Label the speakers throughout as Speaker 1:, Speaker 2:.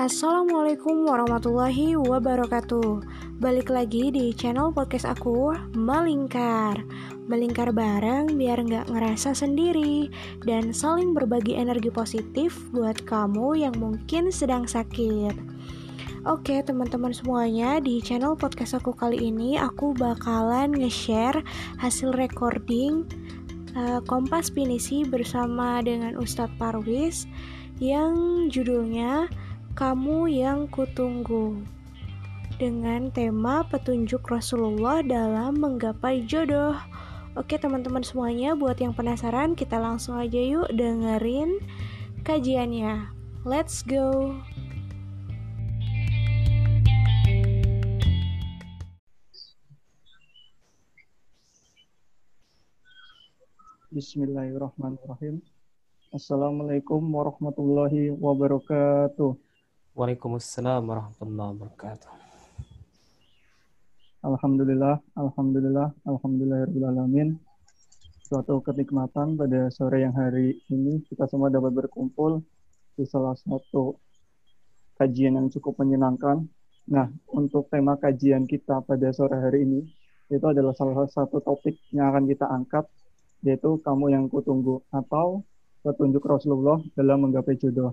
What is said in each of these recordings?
Speaker 1: Assalamualaikum warahmatullahi wabarakatuh. Balik lagi di channel podcast aku Melingkar. Melingkar bareng biar nggak ngerasa sendiri Dan saling berbagi energi positif buat kamu yang mungkin sedang sakit. Oke teman-teman semuanya di channel podcast aku kali ini Aku bakalan nge-share hasil recording uh, Kompas Pinisi bersama dengan Ustadz Parwis Yang judulnya kamu yang kutunggu dengan tema petunjuk Rasulullah dalam menggapai jodoh. Oke teman-teman semuanya, buat yang penasaran kita langsung aja yuk dengerin kajiannya. Let's go.
Speaker 2: Bismillahirrahmanirrahim. Assalamualaikum warahmatullahi wabarakatuh.
Speaker 3: Waalaikumsalam warahmatullahi wabarakatuh.
Speaker 2: Alhamdulillah, alhamdulillah, alhamdulillahirobbilalamin. Suatu kenikmatan pada sore yang hari ini kita semua dapat berkumpul di salah satu kajian yang cukup menyenangkan. Nah, untuk tema kajian kita pada sore hari ini itu adalah salah satu topik yang akan kita angkat yaitu kamu yang kutunggu atau petunjuk Rasulullah dalam menggapai jodoh.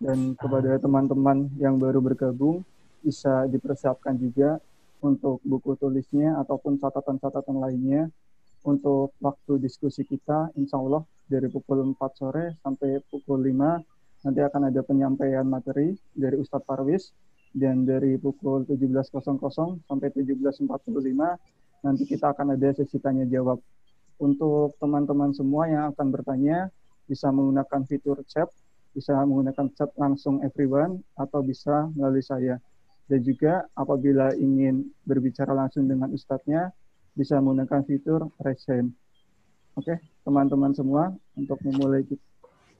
Speaker 2: Dan kepada teman-teman yang baru bergabung, bisa dipersiapkan juga untuk buku tulisnya ataupun catatan-catatan lainnya untuk waktu diskusi kita, insya Allah dari pukul 4 sore sampai pukul 5 nanti akan ada penyampaian materi dari Ustadz Parwis dan dari pukul 17.00 sampai 17.45 nanti kita akan ada sesi tanya jawab. Untuk teman-teman semua yang akan bertanya, bisa menggunakan fitur chat, bisa menggunakan chat langsung everyone, atau bisa melalui saya. Dan juga apabila ingin berbicara langsung dengan ustadznya, bisa menggunakan fitur raise. Oke, teman-teman semua, untuk memulai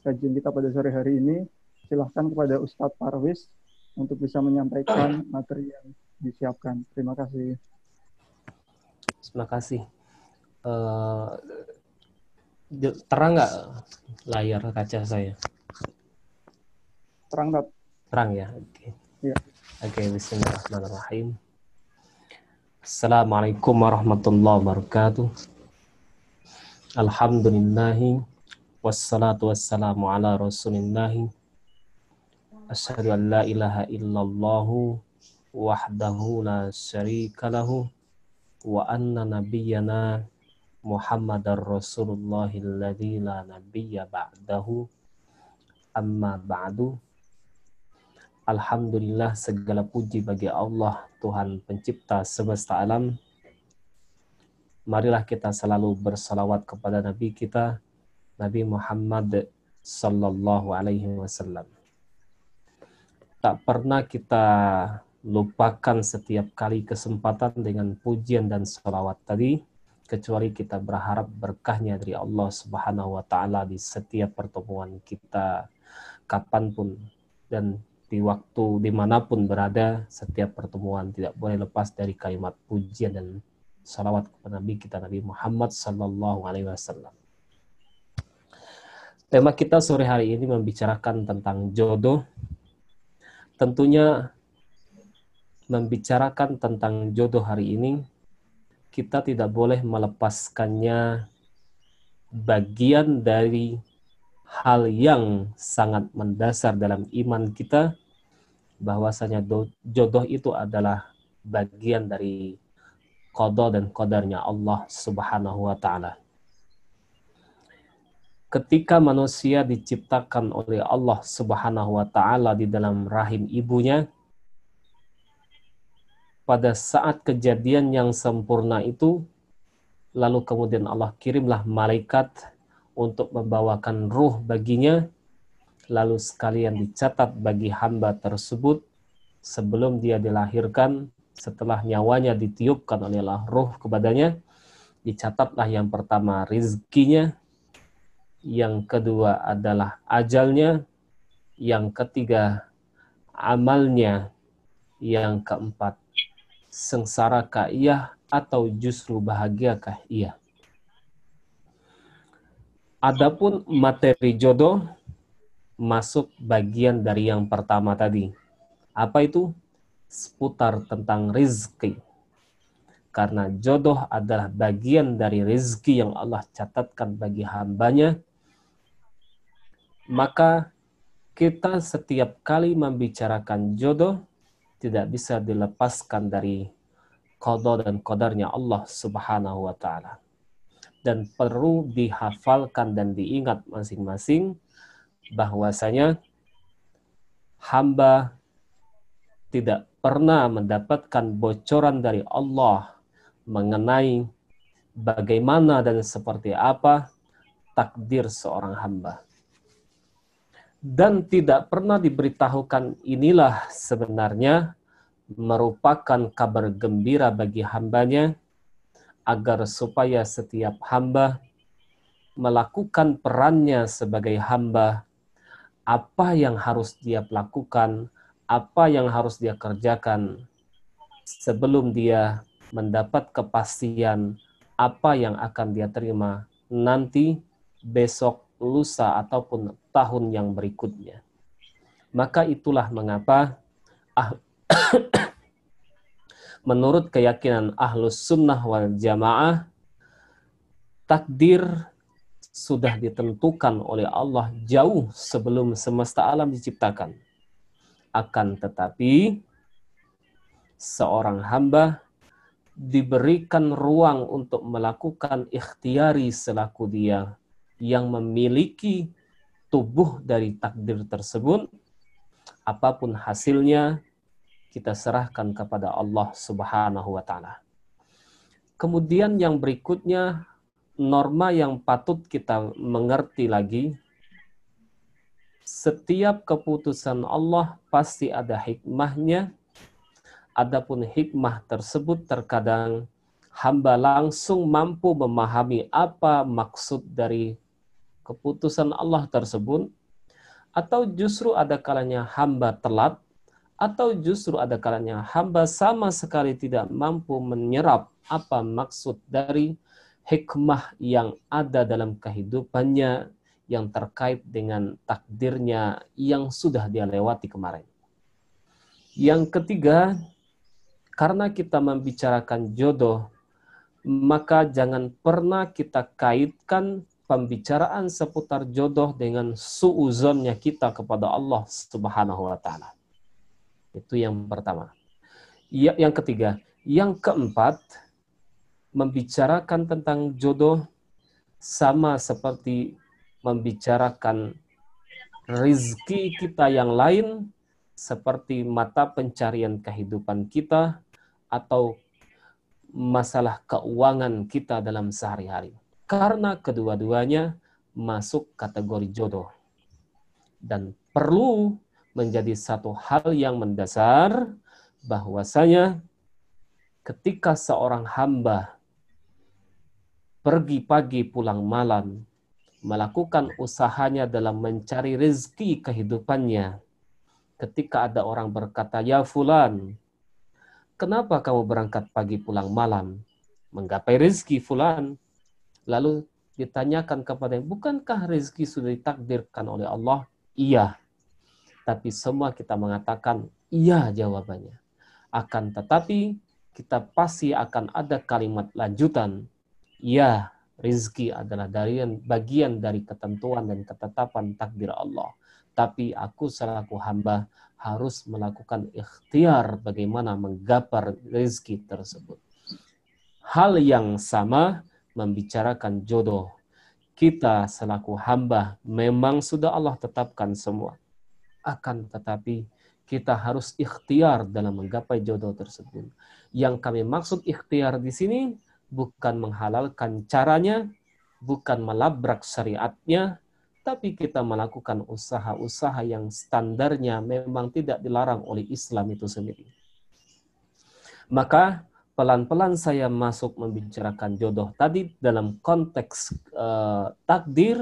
Speaker 2: kajian kita pada sore hari ini, silahkan kepada Ustadz Parwis untuk bisa menyampaikan materi yang disiapkan. Terima kasih.
Speaker 3: Terima kasih. Uh, terang nggak layar kaca saya?
Speaker 2: Terang, Dap.
Speaker 3: Terang ya? Oke. Okay.
Speaker 2: Ya.
Speaker 3: Oke, okay, bismillahirrahmanirrahim. Assalamualaikum warahmatullahi wabarakatuh. Alhamdulillahi wassalatu wassalamu ala rasulillahi Asyhadu an la ilaha illallah wahdahu la syarika lahu wa anna nabiyyana Muhammadar Rasulullah alladzi la nabiyya ba'dahu amma ba'du. Alhamdulillah segala puji bagi Allah Tuhan pencipta semesta alam. Marilah kita selalu bersalawat kepada Nabi kita Nabi Muhammad sallallahu alaihi wasallam. Tak pernah kita lupakan setiap kali kesempatan dengan pujian dan salawat tadi kecuali kita berharap berkahnya dari Allah Subhanahu wa taala di setiap pertemuan kita kapan pun dan di waktu di mana pun berada setiap pertemuan tidak boleh lepas dari kalimat pujian dan salawat kepada Nabi kita Nabi Muhammad Sallallahu Alaihi Wasallam. Tema kita sore hari ini membicarakan tentang jodoh. Tentunya membicarakan tentang jodoh hari ini kita tidak boleh melepaskannya bagian dari hal yang sangat mendasar dalam iman kita bahwasanya jodoh itu adalah bagian dari qada dan qadarnya Allah Subhanahu wa taala. Ketika manusia diciptakan oleh Allah Subhanahu wa taala di dalam rahim ibunya, pada saat kejadian yang sempurna itu, lalu kemudian Allah kirimlah malaikat untuk membawakan ruh baginya lalu sekalian dicatat bagi hamba tersebut sebelum dia dilahirkan, setelah nyawanya ditiupkan oleh Allah roh kepadanya, dicatatlah yang pertama rizkinya, yang kedua adalah ajalnya, yang ketiga amalnya, yang keempat sengsarakah ia atau justru bahagiakah ia. Adapun materi jodoh masuk bagian dari yang pertama tadi. Apa itu? Seputar tentang rizki. Karena jodoh adalah bagian dari rizki yang Allah catatkan bagi hambanya, maka kita setiap kali membicarakan jodoh tidak bisa dilepaskan dari qada dan qadarnya Allah Subhanahu wa taala. Dan perlu dihafalkan dan diingat masing-masing bahwasanya hamba tidak pernah mendapatkan bocoran dari Allah mengenai bagaimana dan seperti apa takdir seorang hamba dan tidak pernah diberitahukan inilah sebenarnya merupakan kabar gembira bagi hambanya agar supaya setiap hamba melakukan perannya sebagai hamba apa yang harus dia lakukan apa yang harus dia kerjakan sebelum dia mendapat kepastian apa yang akan dia terima nanti besok lusa ataupun tahun yang berikutnya. Maka itulah mengapa ah, menurut keyakinan ahlus sunnah wal jamaah takdir sudah ditentukan oleh Allah jauh sebelum semesta alam diciptakan. Akan tetapi seorang hamba diberikan ruang untuk melakukan ikhtiari selaku dia yang memiliki tubuh dari takdir tersebut, apa pun hasilnya, kita serahkan kepada Allah Subhanahu wa Ta'ala. Kemudian, yang berikutnya, norma yang patut kita mengerti lagi, setiap keputusan Allah pasti ada hikmahnya. Adapun hikmah tersebut terkadang hamba langsung mampu memahami apa maksud dari keputusan Allah tersebut atau justru ada kalanya hamba telat atau justru ada kalanya hamba sama sekali tidak mampu menyerap apa maksud dari hikmah yang ada dalam kehidupannya yang terkait dengan takdirnya yang sudah dia lewati kemarin. Yang ketiga, karena kita membicarakan jodoh, maka jangan pernah kita kaitkan pembicaraan seputar jodoh dengan suuzonnya kita kepada Allah Subhanahu wa taala. Itu yang pertama. Ya, yang ketiga, yang keempat membicarakan tentang jodoh sama seperti membicarakan rizki kita yang lain seperti mata pencarian kehidupan kita atau masalah keuangan kita dalam sehari-hari karena kedua-duanya masuk kategori jodoh. Dan perlu menjadi satu hal yang mendasar bahwasanya ketika seorang hamba pergi pagi pulang malam melakukan usahanya dalam mencari rezeki kehidupannya ketika ada orang berkata ya fulan kenapa kamu berangkat pagi pulang malam menggapai rezeki fulan Lalu ditanyakan kepada bukankah rezeki sudah ditakdirkan oleh Allah? Iya. Tapi semua kita mengatakan iya jawabannya. Akan tetapi kita pasti akan ada kalimat lanjutan. Iya, rezeki adalah dari bagian dari ketentuan dan ketetapan takdir Allah. Tapi aku selaku hamba harus melakukan ikhtiar bagaimana menggapar rezeki tersebut. Hal yang sama membicarakan jodoh. Kita selaku hamba memang sudah Allah tetapkan semua. Akan tetapi kita harus ikhtiar dalam menggapai jodoh tersebut. Yang kami maksud ikhtiar di sini bukan menghalalkan caranya, bukan melabrak syariatnya, tapi kita melakukan usaha-usaha yang standarnya memang tidak dilarang oleh Islam itu sendiri. Maka pelan-pelan saya masuk membicarakan jodoh tadi dalam konteks uh, takdir,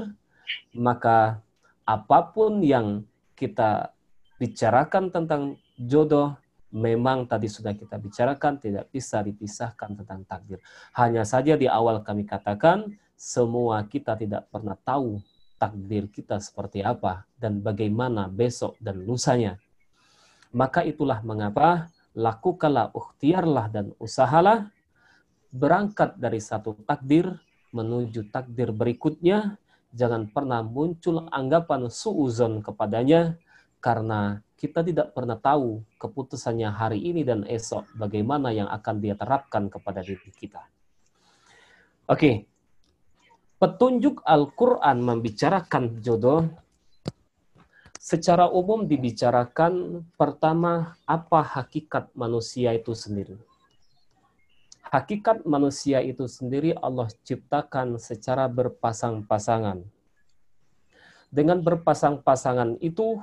Speaker 3: maka apa pun yang kita bicarakan tentang jodoh, memang tadi sudah kita bicarakan tidak bisa dipisahkan tentang takdir. Hanya saja di awal kami katakan semua kita tidak pernah tahu takdir kita seperti apa dan bagaimana besok dan lusanya. Maka itulah mengapa lakukanlah, ukhtiarlah dan usahalah berangkat dari satu takdir menuju takdir berikutnya. Jangan pernah muncul anggapan suuzon kepadanya karena kita tidak pernah tahu keputusannya hari ini dan esok bagaimana yang akan dia terapkan kepada diri kita. Oke, petunjuk Al-Quran membicarakan jodoh, secara umum dibicarakan pertama apa hakikat manusia itu sendiri. Hakikat manusia itu sendiri Allah ciptakan secara berpasang-pasangan. Dengan berpasang-pasangan itu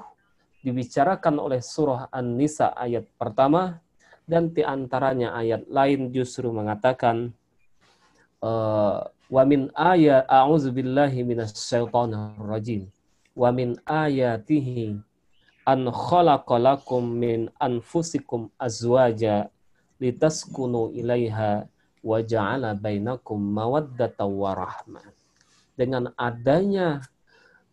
Speaker 3: dibicarakan oleh surah An-Nisa ayat pertama dan di antaranya ayat lain justru mengatakan uh, Wa min ayat a'udzu billahi minasyaitonir rajim. Wa min ayatihi an khalaqalakum min anfusikum azwaja litaskunu ilaiha wa ja'ala bainakum mawaddatan wa rahmah. Dengan adanya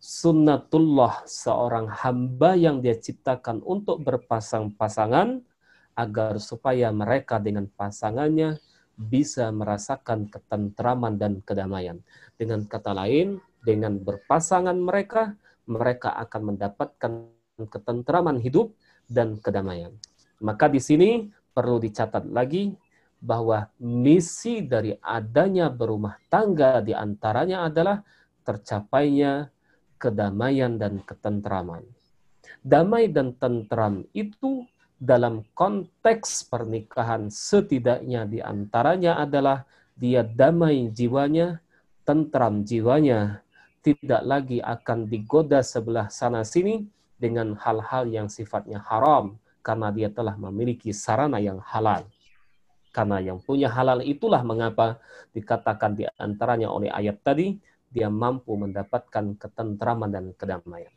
Speaker 3: sunnatullah seorang hamba yang dia ciptakan untuk berpasang-pasangan agar supaya mereka dengan pasangannya bisa merasakan ketentraman dan kedamaian. Dengan kata lain, dengan berpasangan mereka, mereka akan mendapatkan ketentraman hidup dan kedamaian. Maka di sini perlu dicatat lagi bahwa misi dari adanya berumah tangga di antaranya adalah tercapainya kedamaian dan ketentraman. Damai dan tentram itu dalam konteks pernikahan setidaknya di antaranya adalah dia damai jiwanya, tentram jiwanya, tidak lagi akan digoda sebelah sana sini dengan hal-hal yang sifatnya haram karena dia telah memiliki sarana yang halal. Karena yang punya halal itulah mengapa dikatakan di antaranya oleh ayat tadi dia mampu mendapatkan ketentraman dan kedamaian.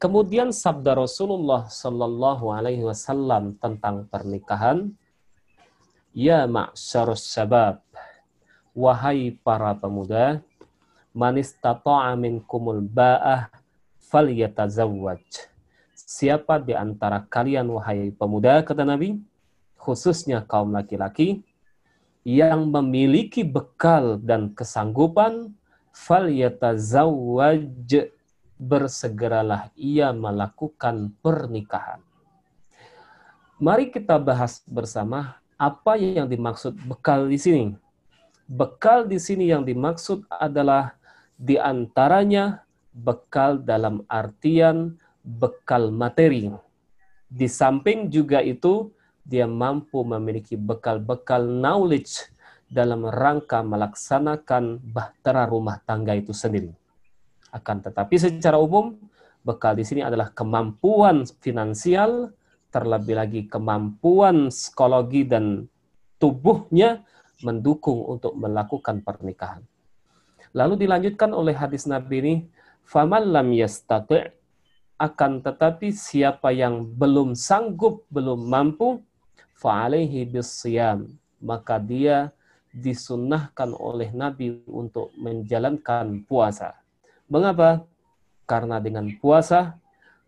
Speaker 3: Kemudian sabda Rasulullah Sallallahu Alaihi Wasallam tentang pernikahan, Ya ma'syarus sabab, wahai para pemuda, manis tata'a minkumul ba'ah fal yatazawwaj. Siapa di antara kalian, wahai pemuda, kata Nabi, khususnya kaum laki-laki, yang memiliki bekal dan kesanggupan, fal yatazawwaj bersegeralah ia melakukan pernikahan. Mari kita bahas bersama apa yang dimaksud bekal di sini. Bekal di sini yang dimaksud adalah di antaranya bekal dalam artian bekal materi. Di samping juga itu, dia mampu memiliki bekal-bekal knowledge dalam rangka melaksanakan bahtera rumah tangga itu sendiri. Akan tetapi secara umum bekal di sini adalah kemampuan finansial, terlebih lagi kemampuan psikologi dan tubuhnya mendukung untuk melakukan pernikahan. Lalu dilanjutkan oleh hadis Nabi ini, "Faman lam yastati' akan tetapi siapa yang belum sanggup, belum mampu, fa'alaihi bisyam, maka dia disunnahkan oleh Nabi untuk menjalankan puasa. Mengapa? Karena dengan puasa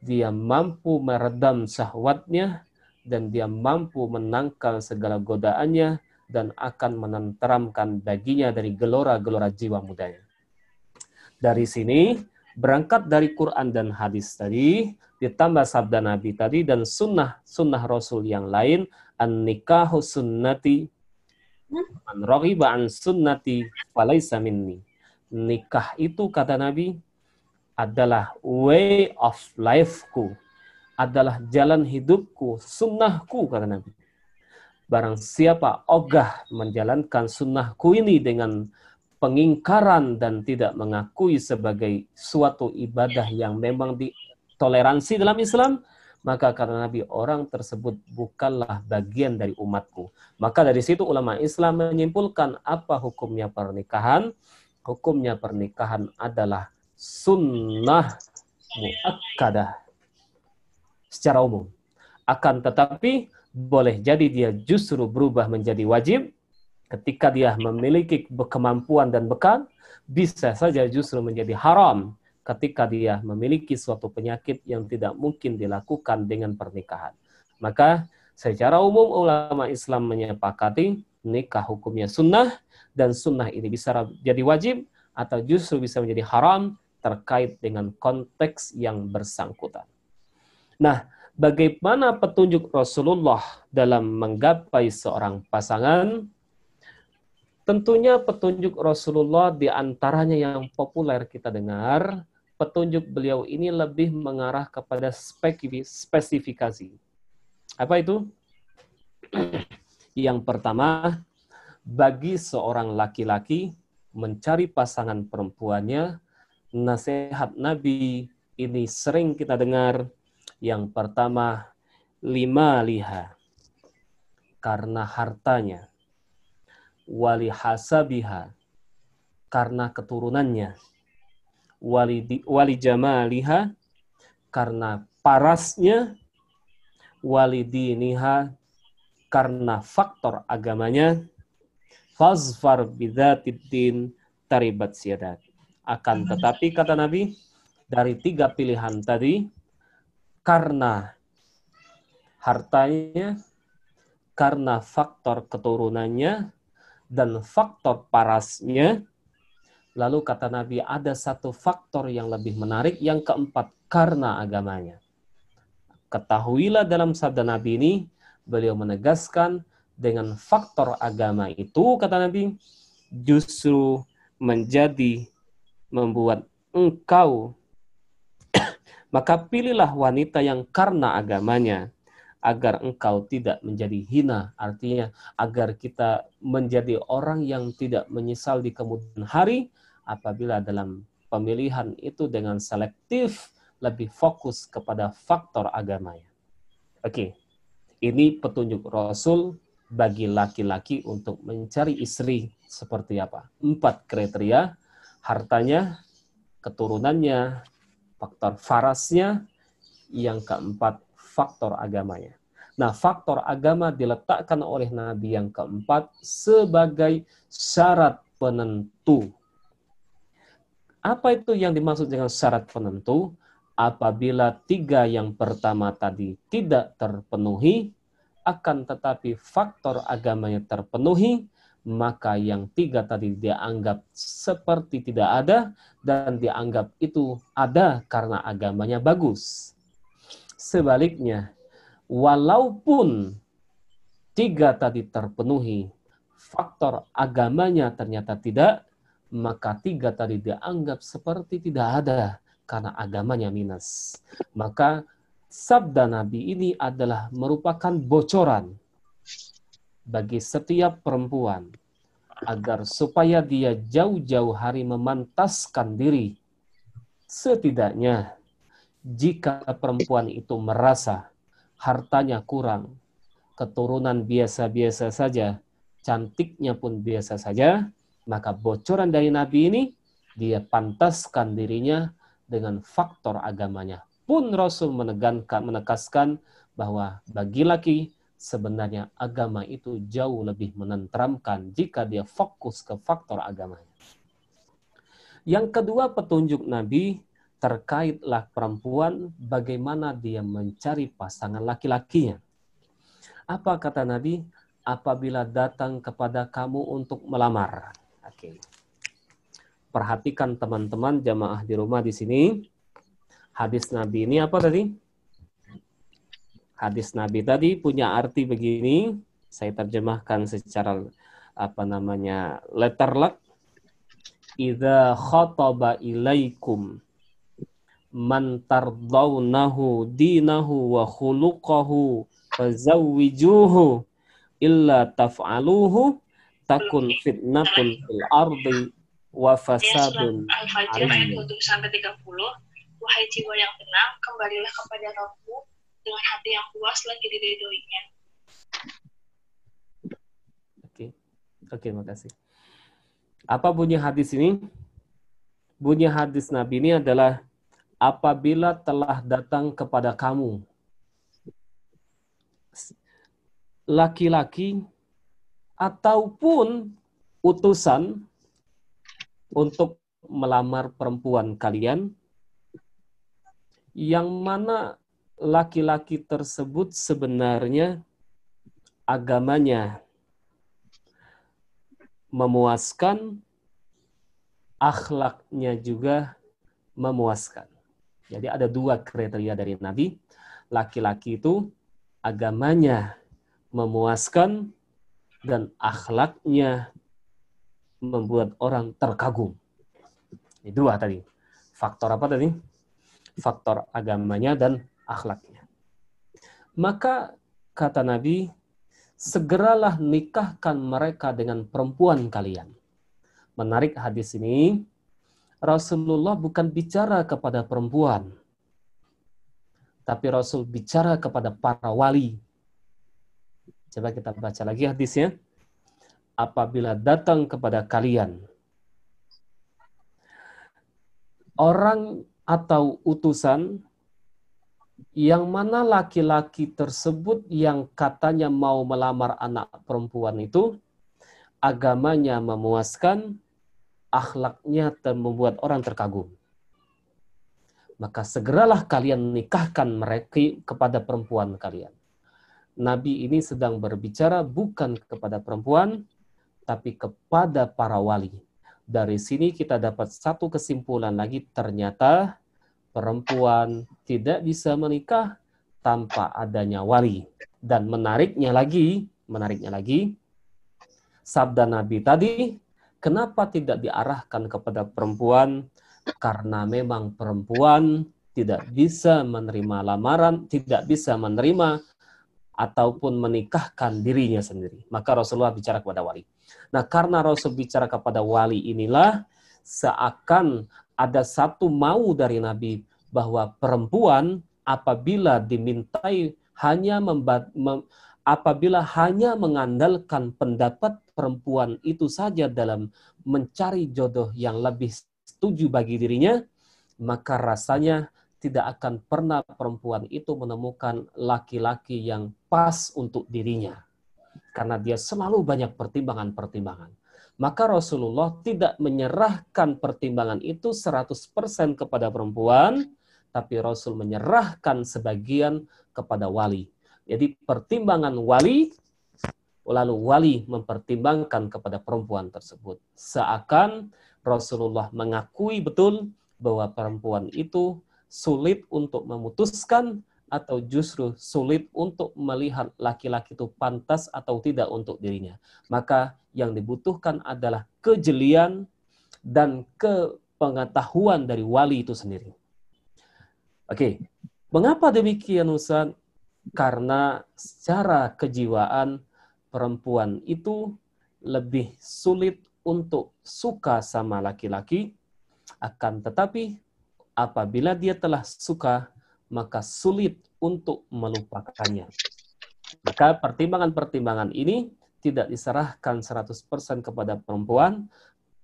Speaker 3: dia mampu meredam syahwatnya dan dia mampu menangkal segala godaannya dan akan menenteramkan baginya dari gelora-gelora jiwa mudanya. Dari sini, berangkat dari Quran dan hadis tadi, ditambah sabda Nabi tadi dan sunnah sunnah Rasul yang lain, an nikahu sunnati man raghiba an sunnati falaysa minni nikah itu kata Nabi adalah way of lifeku, adalah jalan hidupku, sunnahku kata Nabi. Barang siapa ogah menjalankan sunnahku ini dengan pengingkaran dan tidak mengakui sebagai suatu ibadah yang memang ditoleransi dalam Islam, maka karena Nabi orang tersebut bukanlah bagian dari umatku. Maka dari situ ulama Islam menyimpulkan apa hukumnya pernikahan. Hukumnya pernikahan adalah sunnah muakkadah secara umum. Akan tetapi boleh jadi dia justru berubah menjadi wajib ketika dia memiliki kemampuan dan bekal, bisa saja justru menjadi haram ketika dia memiliki suatu penyakit yang tidak mungkin dilakukan dengan pernikahan. Maka secara umum ulama Islam menyepakati nikah hukumnya sunnah dan sunnah ini bisa jadi wajib atau justru bisa menjadi haram terkait dengan konteks yang bersangkutan. Nah, bagaimana petunjuk Rasulullah dalam menggapai seorang pasangan Tentunya petunjuk Rasulullah di antaranya yang populer kita dengar, petunjuk beliau ini lebih mengarah kepada spesifikasi. Apa itu? Yang pertama, bagi seorang laki-laki mencari pasangan perempuannya, nasihat Nabi ini sering kita dengar. Yang pertama, lima liha. Karena hartanya. Wali hasabiha. Karena keturunannya. Wali wali jamaliha. Karena parasnya. Wali diniha. Karena faktor agamanya. Fazfar bidzatiddin taribat siadat. Akan tetapi kata Nabi dari tiga pilihan tadi karena hartanya karena faktor keturunannya dan faktor parasnya. Lalu kata Nabi ada satu faktor yang lebih menarik. Yang keempat, karena agamanya. Ketahuilah dalam sabda Nabi ini, beliau menegaskan dengan faktor agama itu, kata Nabi, justru menjadi membuat engkau maka pilihlah wanita yang karena agamanya agar engkau tidak menjadi hina. Artinya agar kita menjadi orang yang tidak menyesal di kemudian hari apabila dalam pemilihan itu dengan selektif lebih fokus kepada faktor agamanya. Oke, ini petunjuk Rasul bagi laki-laki untuk mencari istri seperti apa. Empat kriteria, hartanya, keturunannya, faktor farasnya, yang keempat faktor agamanya. Nah, faktor agama diletakkan oleh Nabi yang keempat sebagai syarat penentu. Apa itu yang dimaksud dengan syarat penentu? Apabila tiga yang pertama tadi tidak terpenuhi, akan tetapi faktor agamanya terpenuhi, maka yang tiga tadi dianggap seperti tidak ada dan dianggap itu ada karena agamanya bagus. Sebaliknya, walaupun tiga tadi terpenuhi, faktor agamanya ternyata tidak, maka tiga tadi dianggap seperti tidak ada karena agamanya minus. Maka sabda Nabi ini adalah merupakan bocoran bagi setiap perempuan agar supaya dia jauh-jauh hari memantaskan diri setidaknya jika perempuan itu merasa hartanya kurang, keturunan biasa-biasa saja, cantiknya pun biasa saja, maka bocoran dari Nabi ini dia pantaskan dirinya dengan faktor agamanya. Pun Rasul menegankan, menekaskan bahwa bagi laki sebenarnya agama itu jauh lebih menenteramkan jika dia fokus ke faktor agamanya. Yang kedua petunjuk Nabi terkaitlah perempuan bagaimana dia mencari pasangan laki-lakinya. Apa kata Nabi? Apabila datang kepada kamu untuk melamar. Oke. Perhatikan teman-teman jamaah di rumah di sini. Hadis Nabi ini apa tadi? Hadis Nabi tadi punya arti begini. Saya terjemahkan secara apa namanya letter luck. Idza khataba ilaikum man tardawnahu dinahu wa khuluquhu fazawwijuhu illa taf'aluhu takun fitnatun fil ardi wa fasadun
Speaker 4: Al-Fajr ayat
Speaker 3: arim.
Speaker 4: 27 sampai 30. Wahai jiwa yang tenang, kembalilah kepada Rabbmu dengan hati yang puas lagi diridhoinya.
Speaker 3: Oke. Oke, makasih. Apa bunyi hadis ini? Bunyi hadis Nabi ini adalah apabila telah datang kepada kamu laki-laki ataupun utusan untuk melamar perempuan kalian yang mana laki-laki tersebut sebenarnya agamanya memuaskan, akhlaknya juga memuaskan. Jadi ada dua kriteria dari Nabi. Laki-laki itu agamanya memuaskan dan akhlaknya membuat orang terkagum. Ini dua tadi. Faktor apa tadi? Faktor agamanya dan akhlaknya. Maka kata Nabi, segeralah nikahkan mereka dengan perempuan kalian. Menarik hadis ini, Rasulullah bukan bicara kepada perempuan, tapi Rasul bicara kepada para wali. Coba kita baca lagi hadisnya. Apabila datang kepada kalian orang atau utusan yang mana laki-laki tersebut yang katanya mau melamar anak perempuan itu agamanya memuaskan, akhlaknya membuat orang terkagum. Maka segeralah kalian nikahkan mereka kepada perempuan kalian. Nabi ini sedang berbicara bukan kepada perempuan, tapi kepada para wali. Dari sini kita dapat satu kesimpulan lagi, ternyata perempuan tidak bisa menikah tanpa adanya wali. Dan menariknya lagi, menariknya lagi, sabda Nabi tadi, kenapa tidak diarahkan kepada perempuan? Karena memang perempuan tidak bisa menerima lamaran, tidak bisa menerima ataupun menikahkan dirinya sendiri. Maka Rasulullah bicara kepada wali. Nah, karena Rasul bicara kepada wali inilah seakan ada satu mau dari Nabi bahwa perempuan apabila dimintai hanya memba- mem- apabila hanya mengandalkan pendapat perempuan itu saja dalam mencari jodoh yang lebih setuju bagi dirinya, maka rasanya tidak akan pernah perempuan itu menemukan laki-laki yang pas untuk dirinya. Karena dia selalu banyak pertimbangan-pertimbangan. Maka Rasulullah tidak menyerahkan pertimbangan itu 100% kepada perempuan, tapi Rasul menyerahkan sebagian kepada wali. Jadi pertimbangan wali, lalu wali mempertimbangkan kepada perempuan tersebut. Seakan Rasulullah mengakui betul bahwa perempuan itu sulit untuk memutuskan atau justru sulit untuk melihat laki-laki itu pantas atau tidak untuk dirinya. Maka yang dibutuhkan adalah kejelian dan kepengetahuan dari wali itu sendiri. Oke, mengapa demikian Ustaz? Karena secara kejiwaan perempuan itu lebih sulit untuk suka sama laki-laki, akan tetapi apabila dia telah suka, maka sulit untuk melupakannya. Maka pertimbangan-pertimbangan ini tidak diserahkan 100% kepada perempuan,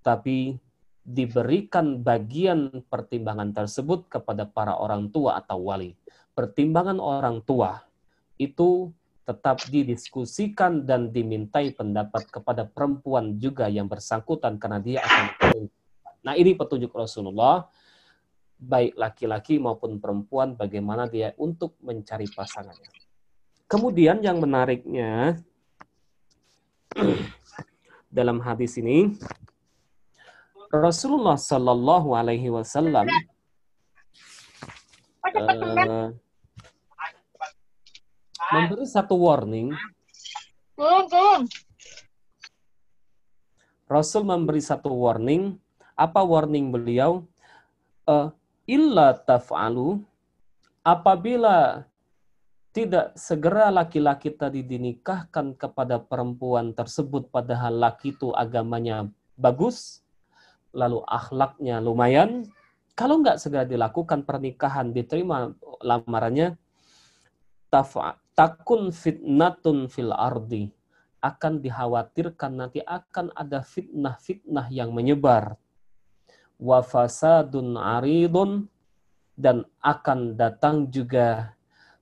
Speaker 3: tapi diberikan bagian pertimbangan tersebut kepada para orang tua atau wali. Pertimbangan orang tua itu tetap didiskusikan dan dimintai pendapat kepada perempuan juga yang bersangkutan karena dia akan Nah, ini petunjuk Rasulullah baik laki-laki maupun perempuan bagaimana dia untuk mencari pasangannya. Kemudian yang menariknya dalam hadis ini Rasulullah Shallallahu Alaihi Wasallam uh, memberi satu warning. Rasul memberi satu warning. Apa warning beliau? Uh, illa taf'alu apabila tidak segera laki-laki tadi dinikahkan kepada perempuan tersebut padahal laki itu agamanya bagus lalu akhlaknya lumayan, kalau nggak segera dilakukan pernikahan, diterima lamarannya, takun fitnatun fil ardi akan dikhawatirkan nanti akan ada fitnah-fitnah yang menyebar wa fasadun aridun dan akan datang juga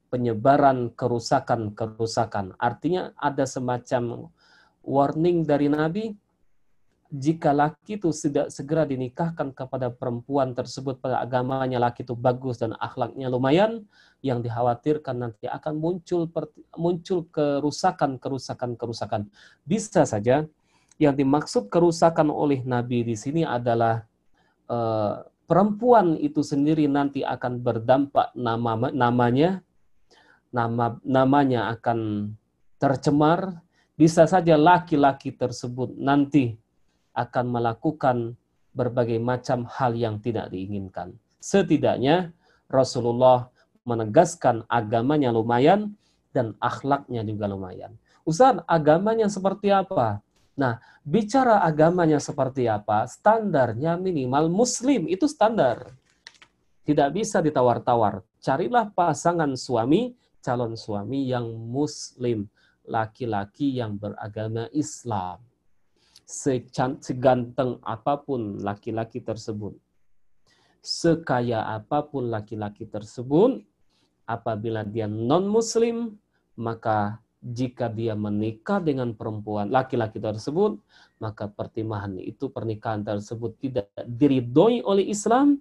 Speaker 3: penyebaran kerusakan-kerusakan. Artinya ada semacam warning dari Nabi jika laki itu tidak segera dinikahkan kepada perempuan tersebut pada agamanya laki itu bagus dan akhlaknya lumayan, yang dikhawatirkan nanti akan muncul muncul kerusakan kerusakan kerusakan. Bisa saja yang dimaksud kerusakan oleh Nabi di sini adalah uh, perempuan itu sendiri nanti akan berdampak nama namanya nama namanya akan tercemar. Bisa saja laki-laki tersebut nanti akan melakukan berbagai macam hal yang tidak diinginkan. Setidaknya Rasulullah menegaskan agamanya lumayan dan akhlaknya juga lumayan. Ustaz, agamanya seperti apa? Nah, bicara agamanya seperti apa, standarnya minimal muslim, itu standar. Tidak bisa ditawar-tawar. Carilah pasangan suami, calon suami yang muslim, laki-laki yang beragama Islam seganteng apa pun laki-laki tersebut, sekaya apa pun laki-laki tersebut, apabila dia non-muslim, maka jika dia menikah dengan perempuan laki-laki tersebut, maka pertimbangan itu pernikahan tersebut tidak diridhoi oleh Islam,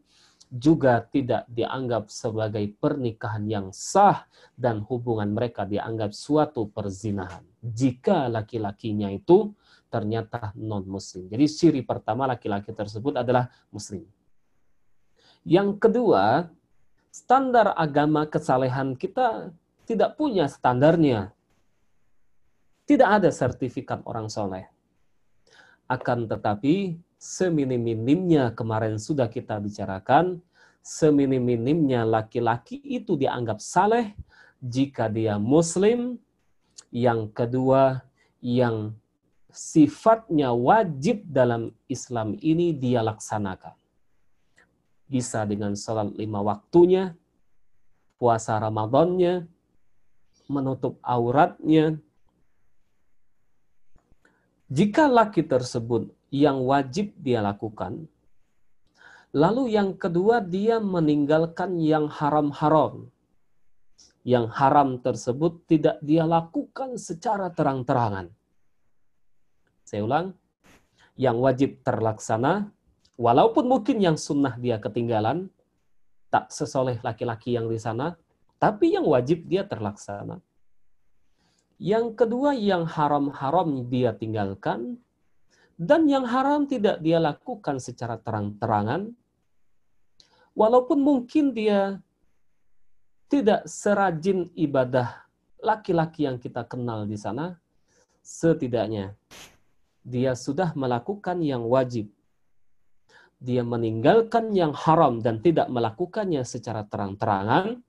Speaker 3: juga tidak dianggap sebagai pernikahan yang sah dan hubungan mereka dianggap suatu perzinahan. Jika laki-lakinya itu ternyata non-muslim. Jadi ciri pertama laki-laki tersebut adalah muslim. Yang kedua, standar agama kesalehan kita tidak punya standarnya. Tidak ada sertifikat orang soleh. Akan tetapi, seminim-minimnya kemarin sudah kita bicarakan, seminim-minimnya laki-laki itu dianggap saleh jika dia muslim, yang kedua, yang sifatnya wajib dalam Islam ini dia laksanakan. Bisa dengan salat lima waktunya, puasa Ramadannya, menutup auratnya. Jika laki tersebut yang wajib dia lakukan, lalu yang kedua dia meninggalkan yang haram-haram. Yang haram tersebut tidak dia lakukan secara terang-terangan saya ulang, yang wajib terlaksana, walaupun mungkin yang sunnah dia ketinggalan, tak sesoleh laki-laki yang di sana, tapi yang wajib dia terlaksana. Yang kedua, yang haram-haram dia tinggalkan, dan yang haram tidak dia lakukan secara terang-terangan, walaupun mungkin dia tidak serajin ibadah laki-laki yang kita kenal di sana, setidaknya dia sudah melakukan yang wajib. Dia meninggalkan yang haram dan tidak melakukannya secara terang-terangan,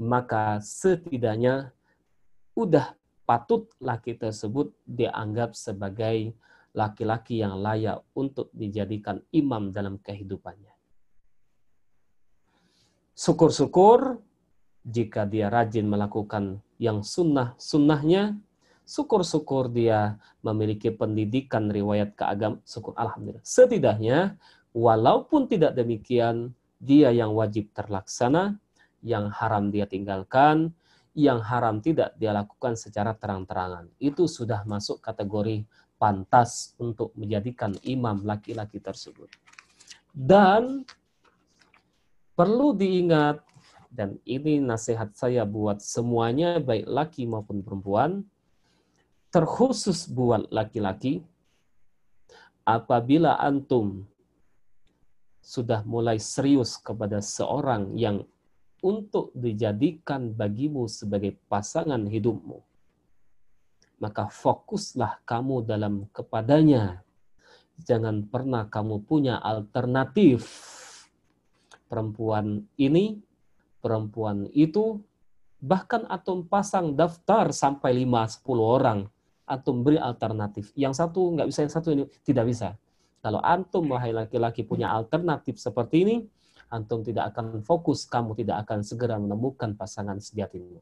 Speaker 3: maka setidaknya udah patut laki tersebut dianggap sebagai laki-laki yang layak untuk dijadikan imam dalam kehidupannya. Syukur-syukur jika dia rajin melakukan yang sunnah-sunnahnya, syukur-syukur dia memiliki pendidikan riwayat keagam, syukur alhamdulillah. Setidaknya walaupun tidak demikian, dia yang wajib terlaksana, yang haram dia tinggalkan, yang haram tidak dia lakukan secara terang-terangan. Itu sudah masuk kategori pantas untuk menjadikan imam laki-laki tersebut. Dan perlu diingat dan ini nasihat saya buat semuanya baik laki maupun perempuan terkhusus buat laki-laki apabila antum sudah mulai serius kepada seorang yang untuk dijadikan bagimu sebagai pasangan hidupmu maka fokuslah kamu dalam kepadanya jangan pernah kamu punya alternatif perempuan ini perempuan itu bahkan atom pasang daftar sampai 5 10 orang atau beri alternatif. Yang satu nggak bisa, yang satu ini tidak bisa. Kalau antum wahai laki-laki punya alternatif seperti ini, antum tidak akan fokus, kamu tidak akan segera menemukan pasangan sejatimu.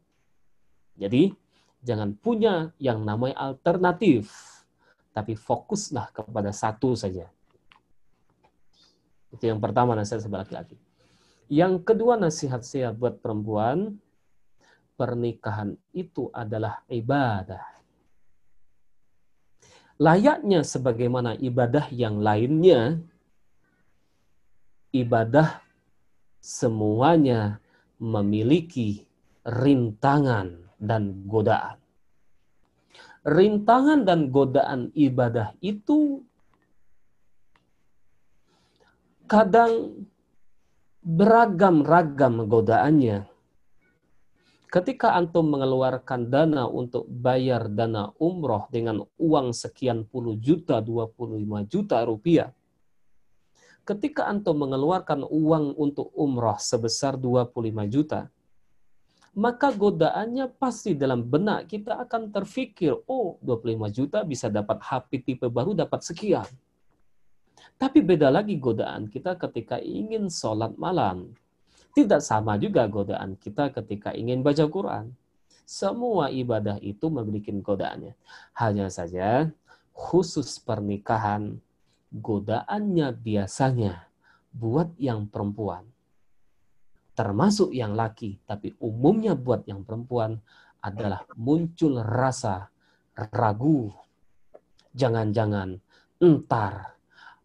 Speaker 3: Jadi, jangan punya yang namanya alternatif, tapi fokuslah kepada satu saja. Itu yang pertama nasihat sebagai laki-laki. Yang kedua nasihat saya buat perempuan, pernikahan itu adalah ibadah layaknya sebagaimana ibadah yang lainnya, ibadah semuanya memiliki rintangan dan godaan. Rintangan dan godaan ibadah itu kadang beragam-ragam godaannya. Ketika antum mengeluarkan dana untuk bayar dana umroh dengan uang sekian puluh juta, 25 juta rupiah, ketika antum mengeluarkan uang untuk umroh sebesar 25 juta, maka godaannya pasti dalam benak kita akan terfikir, oh 25 juta bisa dapat HP tipe baru dapat sekian. Tapi beda lagi godaan kita ketika ingin sholat malam. Tidak sama juga godaan kita ketika ingin baca Quran. Semua ibadah itu memiliki godaannya. Hanya saja khusus pernikahan, godaannya biasanya buat yang perempuan. Termasuk yang laki, tapi umumnya buat yang perempuan adalah muncul rasa ragu. Jangan-jangan entar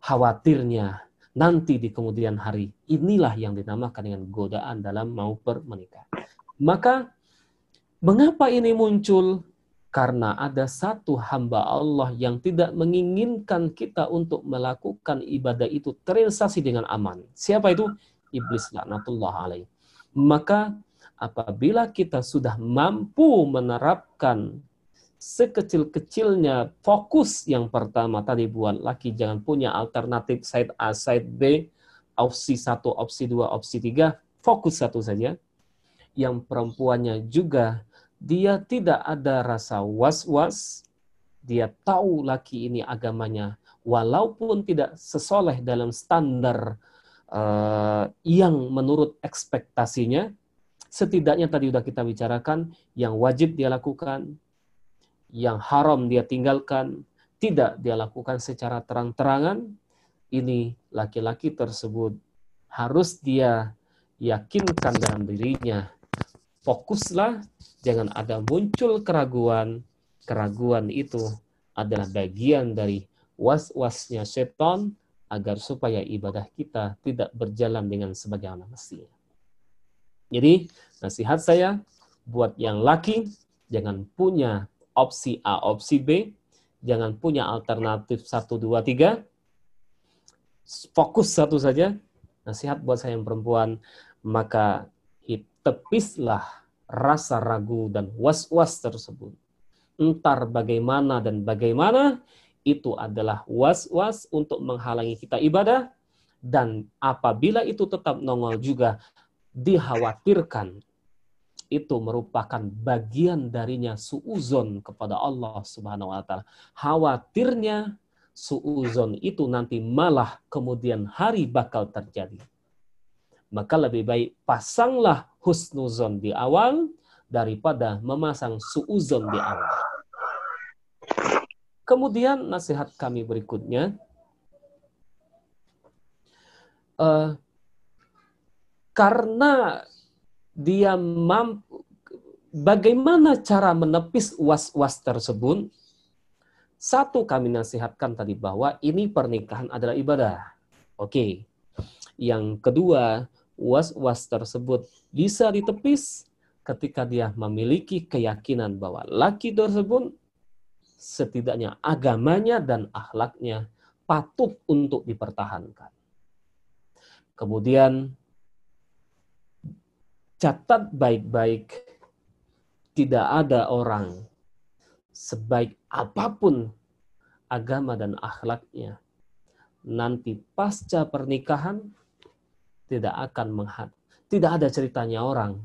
Speaker 3: khawatirnya nanti di kemudian hari. Inilah yang dinamakan dengan godaan dalam mau permenikah. Maka mengapa ini muncul? Karena ada satu hamba Allah yang tidak menginginkan kita untuk melakukan ibadah itu terrealisasi dengan aman. Siapa itu? Iblis laknatullah alaih. Maka apabila kita sudah mampu menerapkan sekecil-kecilnya fokus yang pertama tadi buat laki jangan punya alternatif side A, side B, opsi satu, opsi dua, opsi tiga, fokus satu saja. Yang perempuannya juga dia tidak ada rasa was-was, dia tahu laki ini agamanya, walaupun tidak sesoleh dalam standar uh, yang menurut ekspektasinya, setidaknya tadi sudah kita bicarakan, yang wajib dia lakukan, yang haram dia tinggalkan, tidak dia lakukan secara terang-terangan, ini laki-laki tersebut harus dia yakinkan dalam dirinya. Fokuslah, jangan ada muncul keraguan. Keraguan itu adalah bagian dari was-wasnya setan agar supaya ibadah kita tidak berjalan dengan sebagaimana mestinya. Jadi, nasihat saya buat yang laki, jangan punya opsi A, opsi B. Jangan punya alternatif 1, 2, 3. Fokus satu saja. Nasihat buat saya yang perempuan, maka tepislah rasa ragu dan was-was tersebut. Entar bagaimana dan bagaimana, itu adalah was-was untuk menghalangi kita ibadah, dan apabila itu tetap nongol juga, dikhawatirkan itu merupakan bagian darinya suuzon kepada Allah Subhanahu wa taala. Khawatirnya suuzon itu nanti malah kemudian hari bakal terjadi. Maka lebih baik pasanglah husnuzon di awal daripada memasang suuzon di awal. Kemudian nasihat kami berikutnya, uh, karena dia mampu bagaimana cara menepis was-was tersebut? Satu kami nasihatkan tadi bahwa ini pernikahan adalah ibadah. Oke. Yang kedua, was-was tersebut bisa ditepis ketika dia memiliki keyakinan bahwa laki tersebut setidaknya agamanya dan akhlaknya patut untuk dipertahankan. Kemudian catat baik-baik, tidak ada orang sebaik apa pun agama dan akhlaknya, nanti pasca pernikahan tidak akan menghat, tidak ada ceritanya orang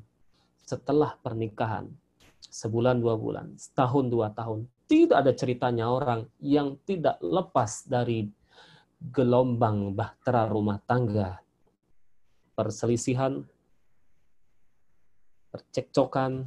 Speaker 3: setelah pernikahan sebulan dua bulan, setahun dua tahun, tidak ada ceritanya orang yang tidak lepas dari gelombang bahtera rumah tangga, perselisihan, percekcokan,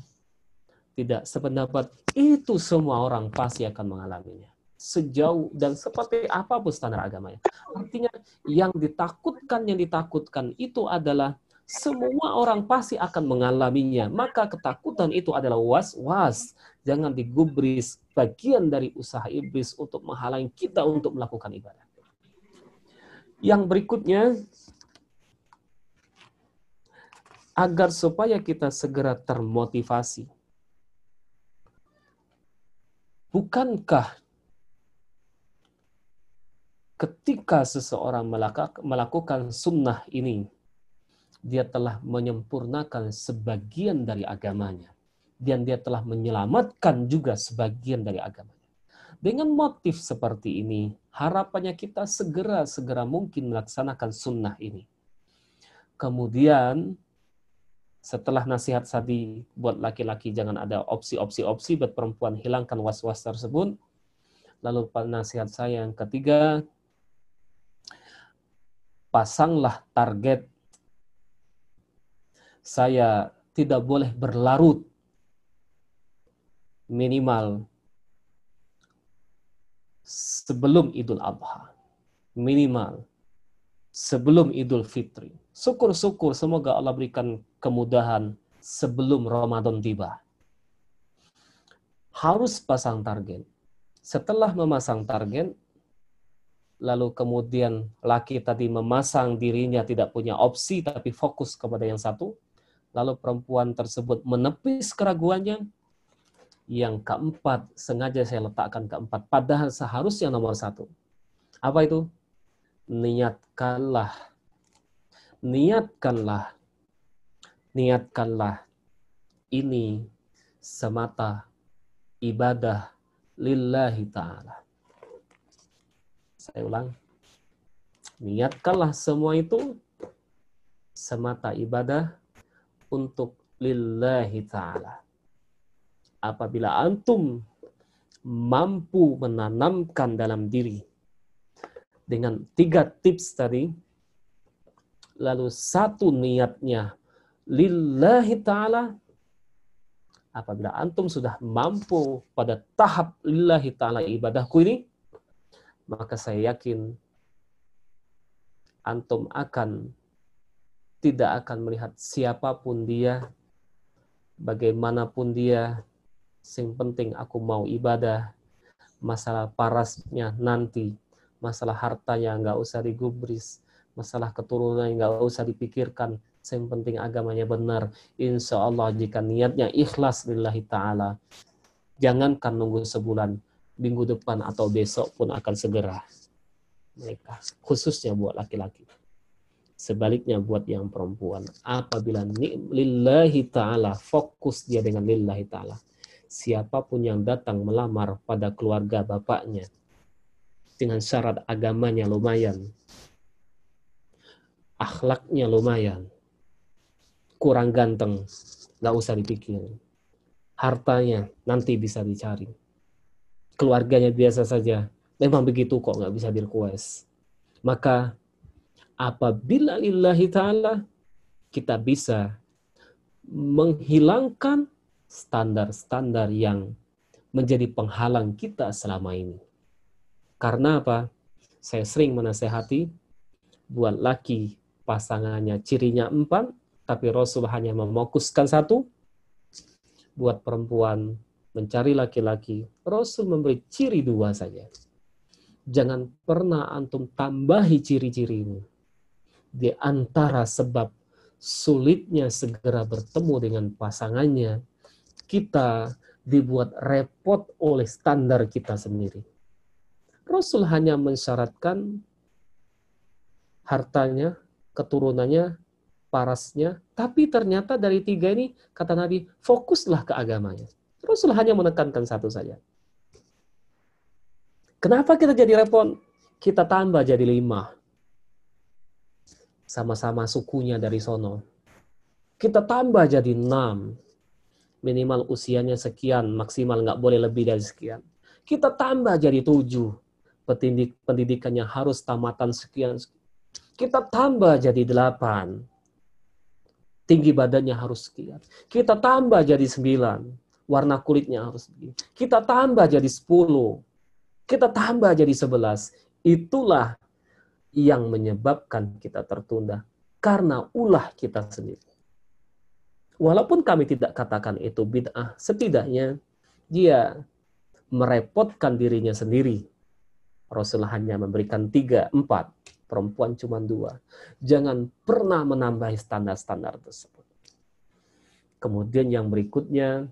Speaker 3: tidak sependapat, itu semua orang pasti akan mengalaminya. Sejauh dan seperti apa pun standar agamanya. Artinya yang ditakutkan, yang ditakutkan itu adalah semua orang pasti akan mengalaminya. Maka ketakutan itu adalah was-was. Jangan digubris bagian dari usaha iblis untuk menghalangi kita untuk melakukan ibadah. Yang berikutnya, agar supaya kita segera termotivasi. Bukankah ketika seseorang melakukan sunnah ini, dia telah menyempurnakan sebagian dari agamanya. Dan dia telah menyelamatkan juga sebagian dari agamanya. Dengan motif seperti ini, harapannya kita segera-segera mungkin melaksanakan sunnah ini. Kemudian, setelah nasihat tadi buat laki-laki jangan ada opsi-opsi-opsi, buat perempuan hilangkan was-was tersebut. Lalu nasihat saya yang ketiga, pasanglah target saya tidak boleh berlarut minimal sebelum Idul Adha. Minimal sebelum Idul Fitri. Syukur-syukur semoga Allah berikan kemudahan sebelum Ramadan tiba. Harus pasang target. Setelah memasang target, lalu kemudian laki tadi memasang dirinya tidak punya opsi tapi fokus kepada yang satu, lalu perempuan tersebut menepis keraguannya, yang keempat sengaja saya letakkan keempat, padahal seharusnya nomor satu. Apa itu? Niatkanlah, niatkanlah, niatkanlah ini semata ibadah lillahi ta'ala. Saya ulang. Niatkanlah semua itu semata ibadah untuk lillahi ta'ala. Apabila antum mampu menanamkan dalam diri dengan tiga tips tadi, lalu satu niatnya lillahi ta'ala, apabila antum sudah mampu pada tahap lillahi ta'ala ibadahku ini, maka saya yakin antum akan tidak akan melihat siapa pun dia, bagaimanapun dia, yang penting aku mau ibadah, masalah parasnya nanti, masalah hartanya nggak usah digubris, masalah keturunan nggak usah dipikirkan, yang penting agamanya benar. Insya Allah jika niatnya ikhlas lillahi ta'ala, jangankan nunggu sebulan, minggu depan atau besok pun akan segera mereka, khususnya buat laki-laki. Sebaliknya buat yang perempuan, apabila lillahi ta'ala, fokus dia dengan lillahi ta'ala. Siapa pun yang datang melamar pada keluarga bapaknya, dengan syarat agamanya lumayan, akhlaknya lumayan, kurang ganteng, nggak usah dipikir. Hartanya nanti bisa dicari. Keluarganya biasa saja, memang begitu kok nggak bisa di Maka apabila lillahi ta'ala kita bisa menghilangkan standar-standar yang menjadi penghalang kita selama ini. Karena apa? Saya sering menasehati buat laki pasangannya cirinya empat, tapi Rasul hanya memokuskan satu. Buat perempuan mencari laki-laki, Rasul memberi ciri dua saja. Jangan pernah antum tambahi ciri-ciri di antara sebab sulitnya segera bertemu dengan pasangannya, kita dibuat repot oleh standar kita sendiri. Rasul hanya mensyaratkan hartanya, keturunannya, parasnya, tapi ternyata dari tiga ini, kata Nabi, fokuslah ke agamanya. Rasul hanya menekankan satu saja. Kenapa kita jadi repot? Kita tambah jadi lima sama-sama sukunya dari sono. Kita tambah jadi enam. Minimal usianya sekian, maksimal nggak boleh lebih dari sekian. Kita tambah jadi tujuh. pendidik pendidikannya harus tamatan sekian. Kita tambah jadi delapan. Tinggi badannya harus sekian. Kita tambah jadi sembilan. Warna kulitnya harus begini. Kita tambah jadi sepuluh. Kita tambah jadi sebelas. Itulah yang menyebabkan kita tertunda. Karena ulah kita sendiri. Walaupun kami tidak katakan itu bid'ah, setidaknya dia merepotkan dirinya sendiri. Rasul hanya memberikan tiga, empat, perempuan cuma dua. Jangan pernah menambahi standar-standar tersebut. Kemudian yang berikutnya,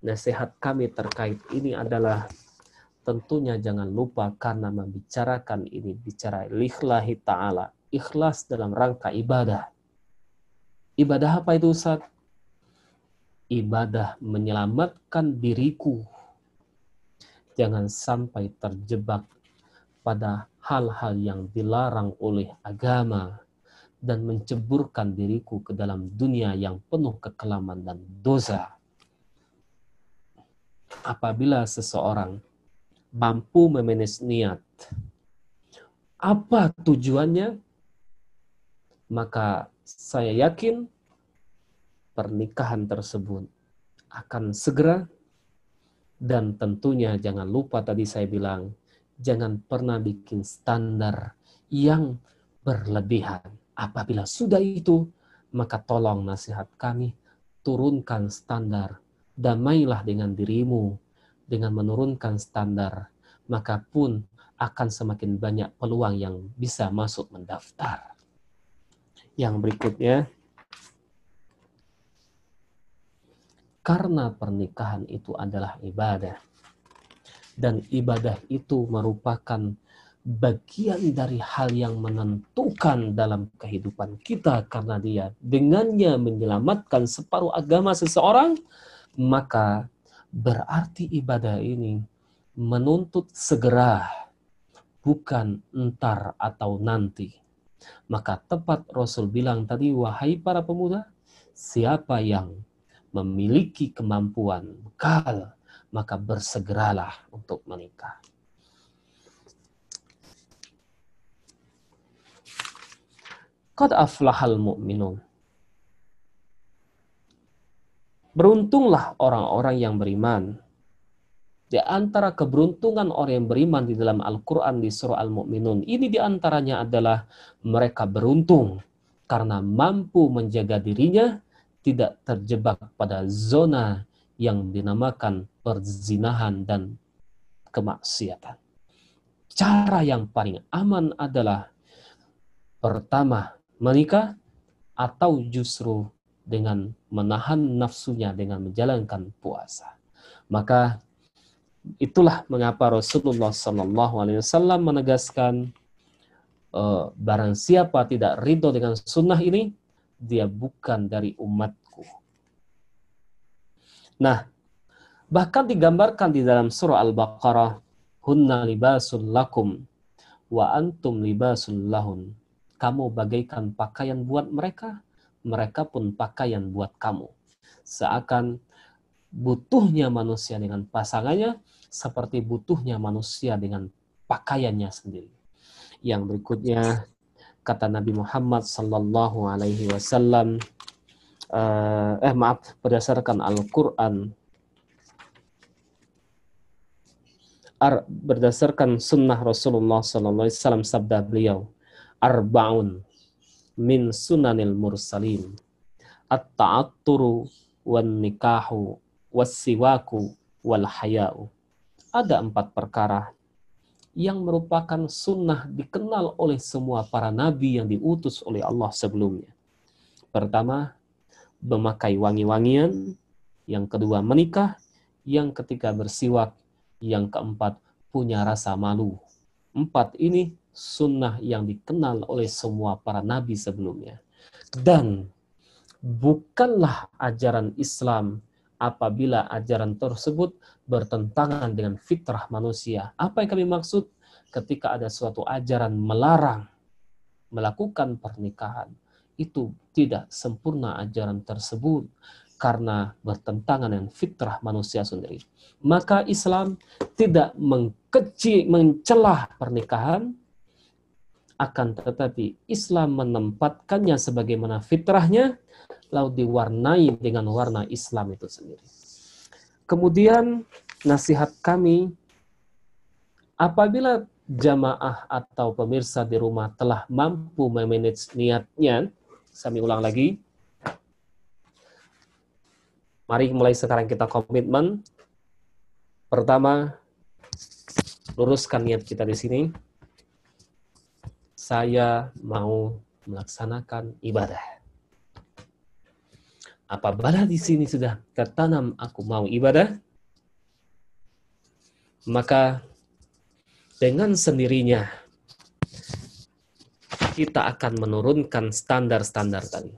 Speaker 3: nasihat kami terkait ini adalah tentunya jangan lupa karena membicarakan ini bicara lillahi ta'ala. Ikhlas dalam rangka ibadah. Ibadah apa itu Ustaz? Ibadah menyelamatkan diriku. Jangan sampai terjebak pada hal-hal yang dilarang oleh agama dan menceburkan diriku ke dalam dunia yang penuh kekelaman dan dosa. Apabila seseorang mampu memanage niat, apa tujuannya? Maka saya yakin pernikahan tersebut akan segera dan tentunya jangan lupa tadi saya bilang jangan pernah bikin standar yang berlebihan. Apabila sudah itu, maka tolong nasihat kami, turunkan standar. Damailah dengan dirimu dengan menurunkan standar. Maka pun akan semakin banyak peluang yang bisa masuk mendaftar. Yang berikutnya, karena pernikahan itu adalah ibadah dan ibadah itu merupakan bagian dari hal yang menentukan dalam kehidupan kita karena dia dengannya menyelamatkan separuh agama seseorang maka berarti ibadah ini menuntut segera bukan entar atau nanti maka tepat Rasul bilang tadi wahai para pemuda siapa yang memiliki kemampuan bekal maka bersegeralah untuk menikah. Qad aflahal mu'minun. Beruntunglah orang-orang yang beriman. Di antara keberuntungan orang yang beriman di dalam Al-Quran di surah Al-Mu'minun, ini di antaranya adalah mereka beruntung karena mampu menjaga dirinya tidak terjebak pada zona yang dinamakan perzinahan dan kemaksiatan. Cara yang paling aman adalah pertama menikah atau justru dengan menahan nafsunya dengan menjalankan puasa. Maka itulah mengapa Rasulullah Wasallam menegaskan uh, barang siapa tidak ridho dengan sunnah ini, dia bukan dari umatku. Nah, bahkan digambarkan di dalam surah Al-Baqarah, hunna libasul lakum wa antum libasul lahun. Kamu bagaikan pakaian buat mereka, mereka pun pakaian buat kamu. Seakan butuhnya manusia dengan pasangannya seperti butuhnya manusia dengan pakaiannya sendiri. Yang berikutnya kata Nabi Muhammad sallallahu alaihi wasallam uh, eh maaf berdasarkan Al-Qur'an ar, berdasarkan sunnah Rasulullah sallallahu alaihi wasallam sabda beliau arbaun min sunanil mursalin at-ta'atturu wan nikahu was-siwaku wal haya'u ada empat perkara yang merupakan sunnah dikenal oleh semua para nabi yang diutus oleh Allah sebelumnya. Pertama, memakai wangi-wangian. Yang kedua, menikah. Yang ketiga, bersiwak. Yang keempat, punya rasa malu. Empat ini sunnah yang dikenal oleh semua para nabi sebelumnya. Dan bukanlah ajaran Islam apabila ajaran tersebut bertentangan dengan fitrah manusia. Apa yang kami maksud ketika ada suatu ajaran melarang melakukan pernikahan? Itu tidak sempurna ajaran tersebut karena bertentangan dengan fitrah manusia sendiri. Maka Islam tidak mengkecil, mencelah pernikahan, akan tetapi Islam menempatkannya sebagaimana fitrahnya, lalu diwarnai dengan warna Islam itu sendiri. Kemudian nasihat kami, apabila jamaah atau pemirsa di rumah telah mampu memanage niatnya, saya ulang lagi, Mari mulai sekarang kita komitmen. Pertama, luruskan niat kita di sini. Saya mau melaksanakan ibadah. Apabila di sini sudah tertanam aku mau ibadah, maka dengan sendirinya kita akan menurunkan standar-standar tadi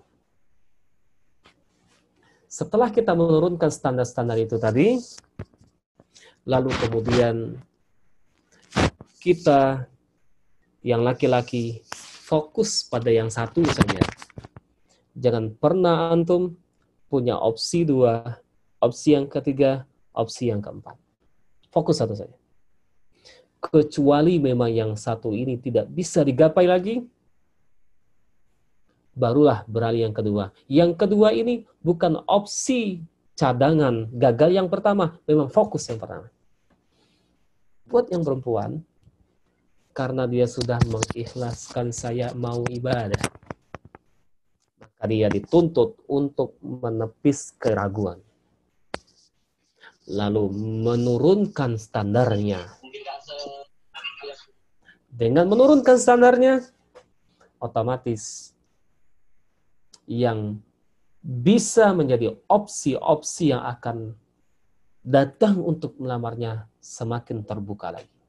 Speaker 3: setelah kita menurunkan standar-standar itu tadi, lalu kemudian kita yang laki-laki fokus pada yang satu saja. Jangan pernah antum punya opsi dua, opsi yang ketiga, opsi yang keempat. Fokus satu saja. Kecuali memang yang satu ini tidak bisa digapai lagi, barulah beralih yang kedua. Yang kedua ini bukan opsi cadangan gagal yang pertama, memang fokus yang pertama. Buat yang perempuan, karena dia sudah mengikhlaskan saya mau ibadah, maka dia dituntut untuk menepis keraguan. Lalu menurunkan standarnya. Dengan menurunkan standarnya, otomatis yang bisa menjadi opsi-opsi yang akan datang untuk melamarnya semakin terbuka lagi.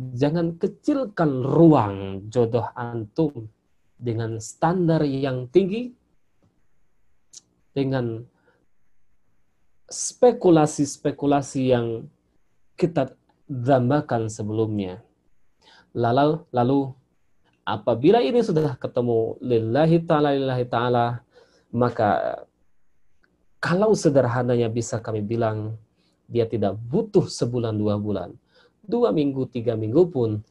Speaker 3: Jangan kecilkan ruang jodoh antum dengan standar yang tinggi, dengan spekulasi-spekulasi yang kita dambakan sebelumnya. Lalu, lalu Apabila ini sudah ketemu lillahi ta'ala lillahi ta'ala, maka kalau sederhananya bisa kami bilang, dia tidak butuh sebulan dua bulan. Dua minggu, tiga minggu pun,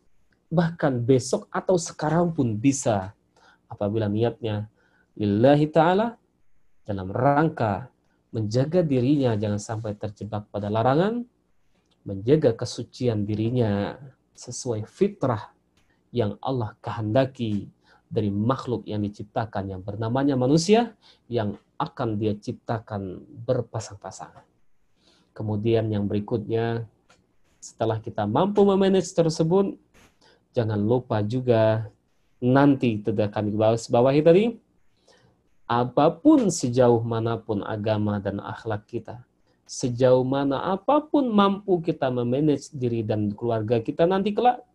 Speaker 3: bahkan besok atau sekarang pun bisa. Apabila niatnya lillahi ta'ala, dalam rangka menjaga dirinya jangan sampai terjebak pada larangan, menjaga kesucian dirinya sesuai fitrah yang Allah kehendaki dari makhluk yang diciptakan yang bernamanya manusia yang akan dia ciptakan berpasang-pasangan. Kemudian yang berikutnya setelah kita mampu memanage tersebut jangan lupa juga nanti tidak kami bahas bawahi tadi apa pun sejauh mana pun agama dan akhlak kita sejauh mana apa pun mampu kita memanage diri dan keluarga kita nanti kelak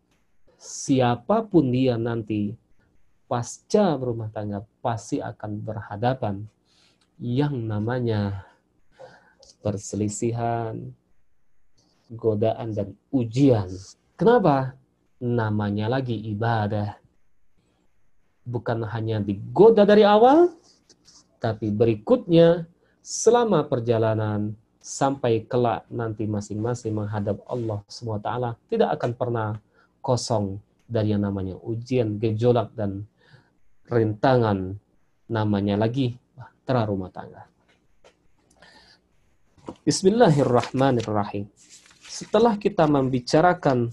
Speaker 3: siapa pun dia nanti pasca berumah tangga pasti akan berhadapan yang namanya perselisihan, godaan dan ujian. Kenapa? Namanya lagi ibadah. Bukan hanya digoda dari awal, tapi berikutnya selama perjalanan sampai kelak nanti masing-masing menghadap Allah SWT tidak akan pernah kosong dari yang namanya ujian, gejolak, dan rintangan namanya lagi bahtera rumah tangga. Bismillahirrahmanirrahim. Setelah kita membicarakan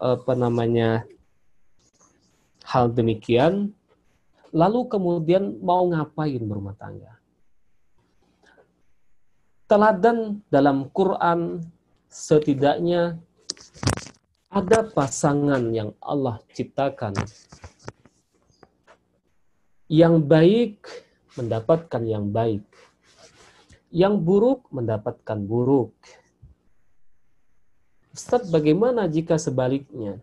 Speaker 3: apa namanya hal demikian, lalu kemudian mau ngapain berumah tangga? Teladan dalam Quran setidaknya ada pasangan yang Allah ciptakan yang baik mendapatkan yang baik, yang buruk mendapatkan buruk. Ustaz, bagaimana jika sebaliknya?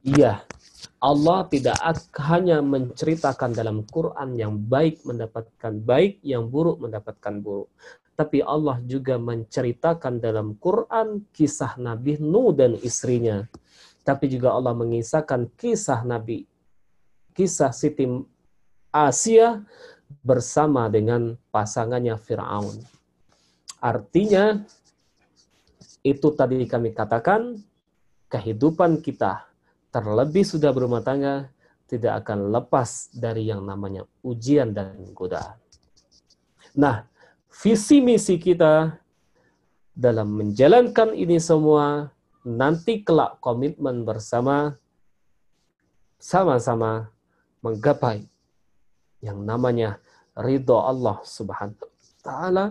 Speaker 3: Iya, Allah tidak hanya menceritakan dalam Quran yang baik mendapatkan baik, yang buruk mendapatkan buruk tapi Allah juga menceritakan dalam Quran kisah Nabi Nuh dan istrinya. Tapi juga Allah mengisahkan kisah Nabi, kisah Siti Asia bersama dengan pasangannya Firaun. Artinya itu tadi kami katakan kehidupan kita terlebih sudah berumah tangga tidak akan lepas dari yang namanya ujian dan godaan. Nah, visi misi kita dalam menjalankan ini semua nanti kelak komitmen bersama sama-sama menggapai yang namanya ridho Allah Subhanahu wa taala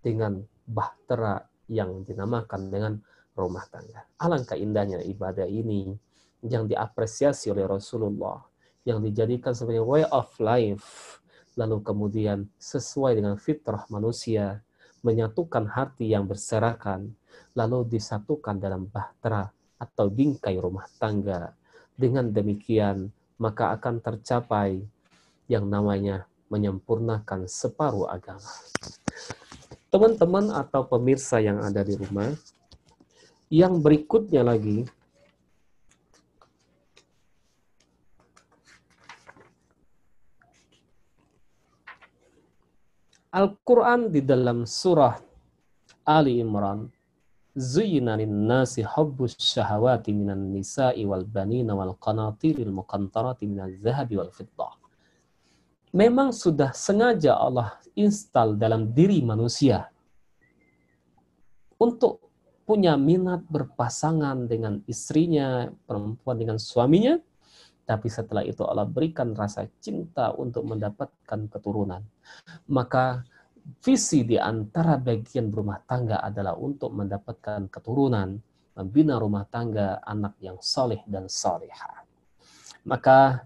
Speaker 3: dengan bahtera yang dinamakan dengan rumah tangga. Alangkah indahnya ibadah ini yang diapresiasi oleh Rasulullah, yang dijadikan sebagai way of life, lalu kemudian sesuai dengan fitrah manusia, menyatukan hati yang berserakan, lalu disatukan dalam bahtera atau bingkai rumah tangga. Dengan demikian, maka akan tercapai yang namanya menyempurnakan separuh agama. Teman-teman atau pemirsa yang ada di rumah, yang berikutnya lagi, Al-Quran di dalam surah Ali Imran Zuyina nasi hubbus syahawati minan nisa'i wal banina wal qanatiril muqantarati minal zahabi wal fiddah memang sudah sengaja Allah install dalam diri manusia untuk punya minat berpasangan dengan istrinya, perempuan dengan suaminya, tapi setelah itu Allah berikan rasa cinta untuk mendapatkan keturunan. Maka visi di antara bagian rumah tangga adalah untuk mendapatkan keturunan, membina rumah tangga anak yang soleh dan soleha. Maka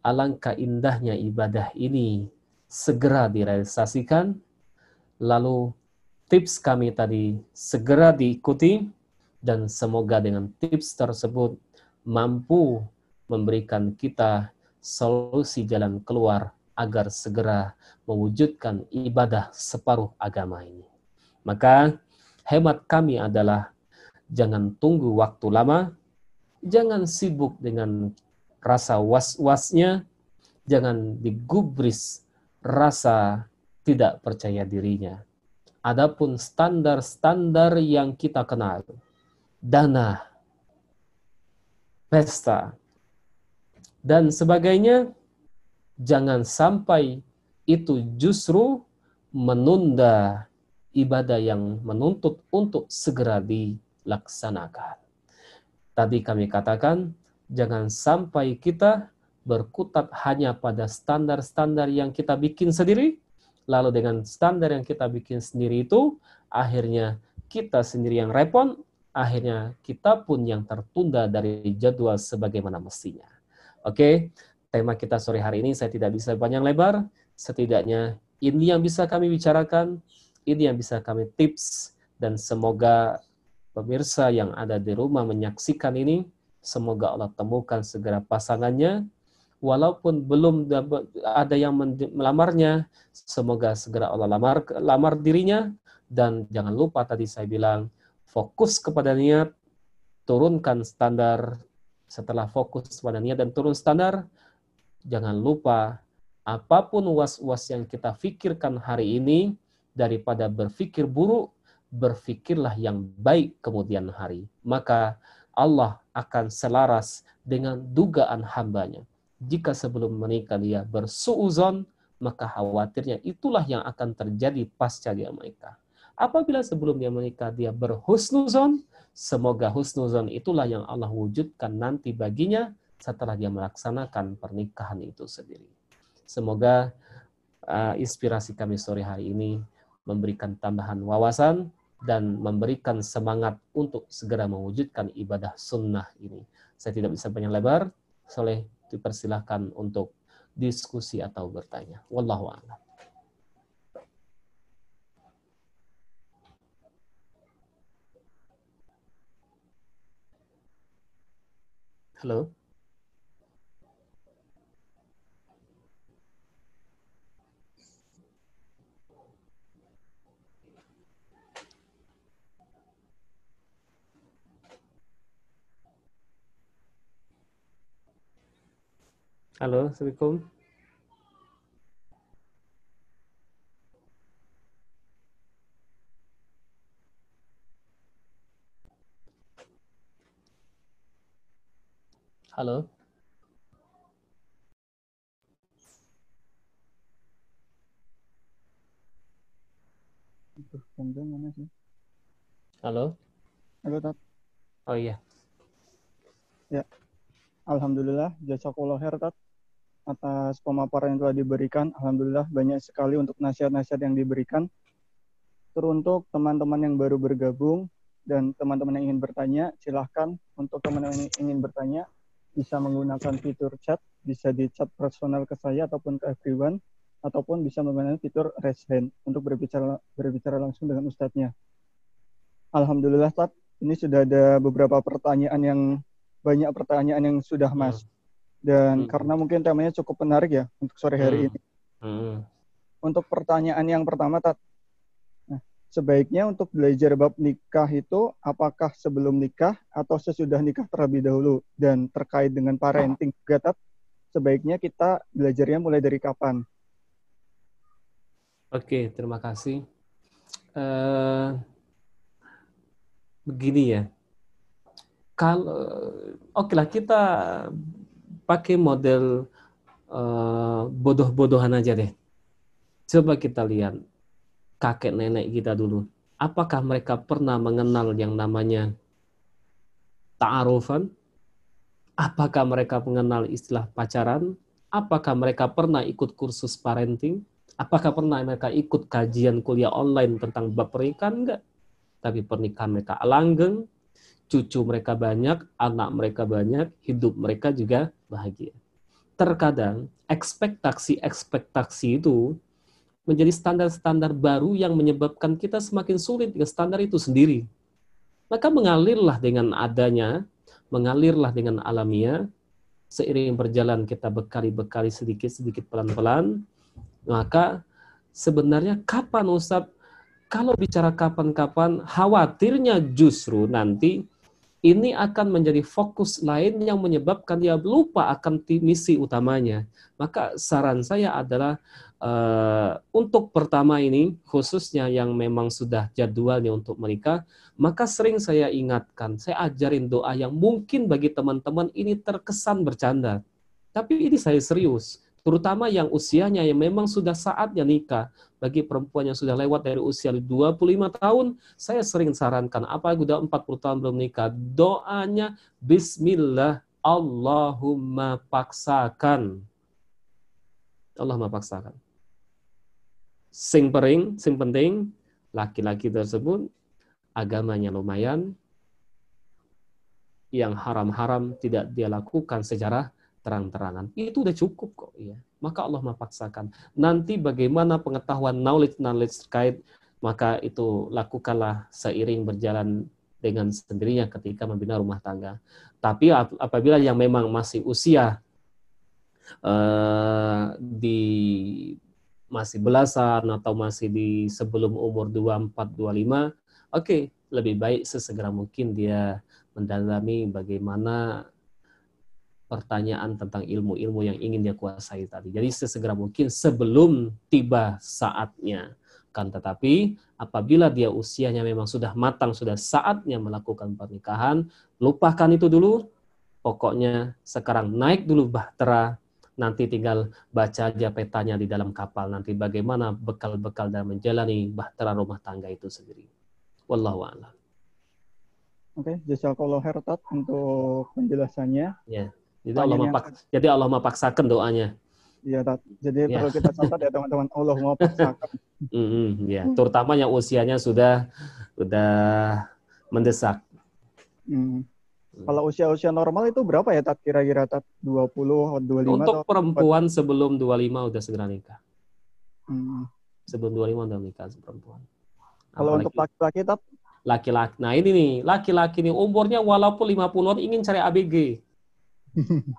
Speaker 3: alangkah indahnya ibadah ini segera direalisasikan, lalu tips kami tadi segera diikuti, dan semoga dengan tips tersebut mampu memberikan kita solusi jalan keluar agar segera mewujudkan ibadah separuh agama ini. Maka hemat kami adalah jangan tunggu waktu lama, jangan sibuk dengan rasa was-wasnya, jangan digubris rasa tidak percaya dirinya. Adapun standar-standar yang kita kenal, dana, pesta, dan sebagainya, jangan sampai itu justru menunda ibadah yang menuntut untuk segera dilaksanakan. Tadi kami katakan, jangan sampai kita berkutat hanya pada standar-standar yang kita bikin sendiri, lalu dengan standar yang kita bikin sendiri itu, akhirnya kita sendiri yang repot, akhirnya kita pun yang tertunda dari jadwal sebagaimana mestinya. Oke, tema kita sore hari ini saya tidak bisa panjang lebar, setidaknya ini yang bisa kami bicarakan, ini yang bisa kami tips, dan semoga pemirsa yang ada di rumah menyaksikan ini, Semoga Allah temukan segera pasangannya. Walaupun belum ada yang melamarnya, semoga segera Allah lamar, lamar dirinya. Dan jangan lupa tadi saya bilang, fokus kepada niat, turunkan standar. Setelah fokus kepada niat dan turun standar, jangan lupa apa pun was-was yang kita pikirkan hari ini, daripada berpikir buruk, berpikirlah yang baik kemudian hari. Maka Allah akan selaras dengan dugaan hambanya. Jika sebelum menikah dia bersuuzon, maka khawatirnya itulah yang akan terjadi pasca dia menikah. Apabila sebelum dia menikah dia berhusnuzon, semoga husnuzon itulah yang Allah wujudkan nanti baginya setelah dia melaksanakan pernikahan itu sendiri. Semoga uh, inspirasi kami sore hari ini memberikan tambahan wawasan dan memberikan semangat untuk segera mewujudkan ibadah sunnah ini. Saya tidak bisa banyak lebar, soleh dipersilahkan untuk diskusi atau bertanya. Wallahu a'lam. Halo. Halo, Assalamualaikum. Halo.
Speaker 2: mana sih?
Speaker 3: Halo.
Speaker 2: Halo, Tat.
Speaker 3: Oh iya.
Speaker 2: Ya. Alhamdulillah, jasa khair, Tat. Atas pemaparan yang telah diberikan. Alhamdulillah, banyak sekali untuk nasihat-nasihat yang diberikan. Teruntuk teman-teman yang baru bergabung dan teman-teman yang ingin bertanya, silahkan untuk teman-teman yang ingin bertanya, bisa menggunakan fitur chat, bisa di chat personal ke saya ataupun ke everyone, ataupun bisa menggunakan fitur raise hand untuk berbicara berbicara langsung dengan ustadznya. Alhamdulillah, Tat, ini sudah ada beberapa pertanyaan yang banyak pertanyaan yang sudah hmm. Dan hmm. karena mungkin temanya cukup menarik ya untuk sore hari hmm. ini. Hmm. Untuk pertanyaan yang pertama, Tat, nah, sebaiknya untuk belajar bab nikah itu apakah sebelum nikah atau sesudah nikah terlebih dahulu? Dan terkait dengan parenting juga, Tat, sebaiknya kita belajarnya mulai dari kapan?
Speaker 3: Oke, terima kasih. Uh, begini ya, kalau oke okay lah kita pakai model uh, bodoh-bodohan aja deh. Coba kita lihat kakek nenek kita dulu. Apakah mereka pernah mengenal yang namanya ta'arufan? Apakah mereka mengenal istilah pacaran? Apakah mereka pernah ikut kursus parenting? Apakah pernah mereka ikut kajian kuliah online tentang bab pernikahan? Enggak. Tapi pernikahan mereka langgeng, cucu mereka banyak, anak mereka banyak, hidup mereka juga bahagia. Terkadang ekspektasi-ekspektasi itu menjadi standar-standar baru yang menyebabkan kita semakin sulit dengan standar itu sendiri. Maka mengalirlah dengan adanya, mengalirlah dengan alamiah, seiring berjalan kita bekali-bekali sedikit-sedikit pelan-pelan, maka sebenarnya kapan Ustadz, kalau bicara kapan-kapan, khawatirnya justru nanti ini akan menjadi fokus lain yang menyebabkan dia lupa akan misi utamanya. Maka saran saya adalah uh, untuk pertama ini, khususnya yang memang sudah jadwalnya untuk menikah, maka sering saya ingatkan, saya ajarin doa yang mungkin bagi teman-teman ini terkesan bercanda. Tapi ini saya serius terutama yang usianya yang memang sudah saatnya nikah. Bagi perempuan yang sudah lewat dari usia 25 tahun, saya sering sarankan, apa sudah 40 tahun belum nikah, doanya Bismillah, Allahumma paksakan. Allahumma paksakan. Sing pering, sing penting, laki-laki tersebut agamanya lumayan, yang haram-haram tidak dia lakukan secara terang-terangan. Itu udah cukup kok, ya. Maka Allah memaksakan. Nanti bagaimana pengetahuan knowledge-knowledge terkait, maka itu lakukanlah seiring berjalan dengan sendirinya ketika membina rumah tangga. Tapi apabila yang memang masih usia uh, di masih belasan atau masih di sebelum umur 24 25, oke, okay, lebih baik sesegera mungkin dia mendalami bagaimana pertanyaan tentang ilmu-ilmu yang ingin dia kuasai tadi. Jadi sesegera mungkin sebelum tiba saatnya. Kan tetapi apabila dia usianya memang sudah matang, sudah saatnya melakukan pernikahan, lupakan itu dulu. Pokoknya sekarang naik dulu bahtera, nanti tinggal baca aja petanya di dalam kapal nanti bagaimana bekal-bekal dalam menjalani bahtera rumah tangga itu sendiri. Wallahu a'lam.
Speaker 2: Oke, okay, jazakallahu khairan untuk penjelasannya.
Speaker 3: Ya. Jadi Allah, mepak, jadi Allah memaksakan doanya.
Speaker 2: Iya, jadi ya. perlu kita catat ya teman-teman. Allah memaksakan.
Speaker 3: mm -hmm, ya, terutama yang usianya sudah sudah mendesak.
Speaker 2: Hmm. Kalau usia-usia normal itu berapa ya, Tat? Kira-kira, Tat? 20 atau 25?
Speaker 3: Untuk atau perempuan 40? sebelum 25 udah segera nikah. Hmm. Sebelum 25 udah nikah perempuan.
Speaker 2: Kalau untuk laki-laki, Tat?
Speaker 3: Laki-laki. Nah ini nih, laki-laki nih umurnya walaupun 50-an ingin cari ABG.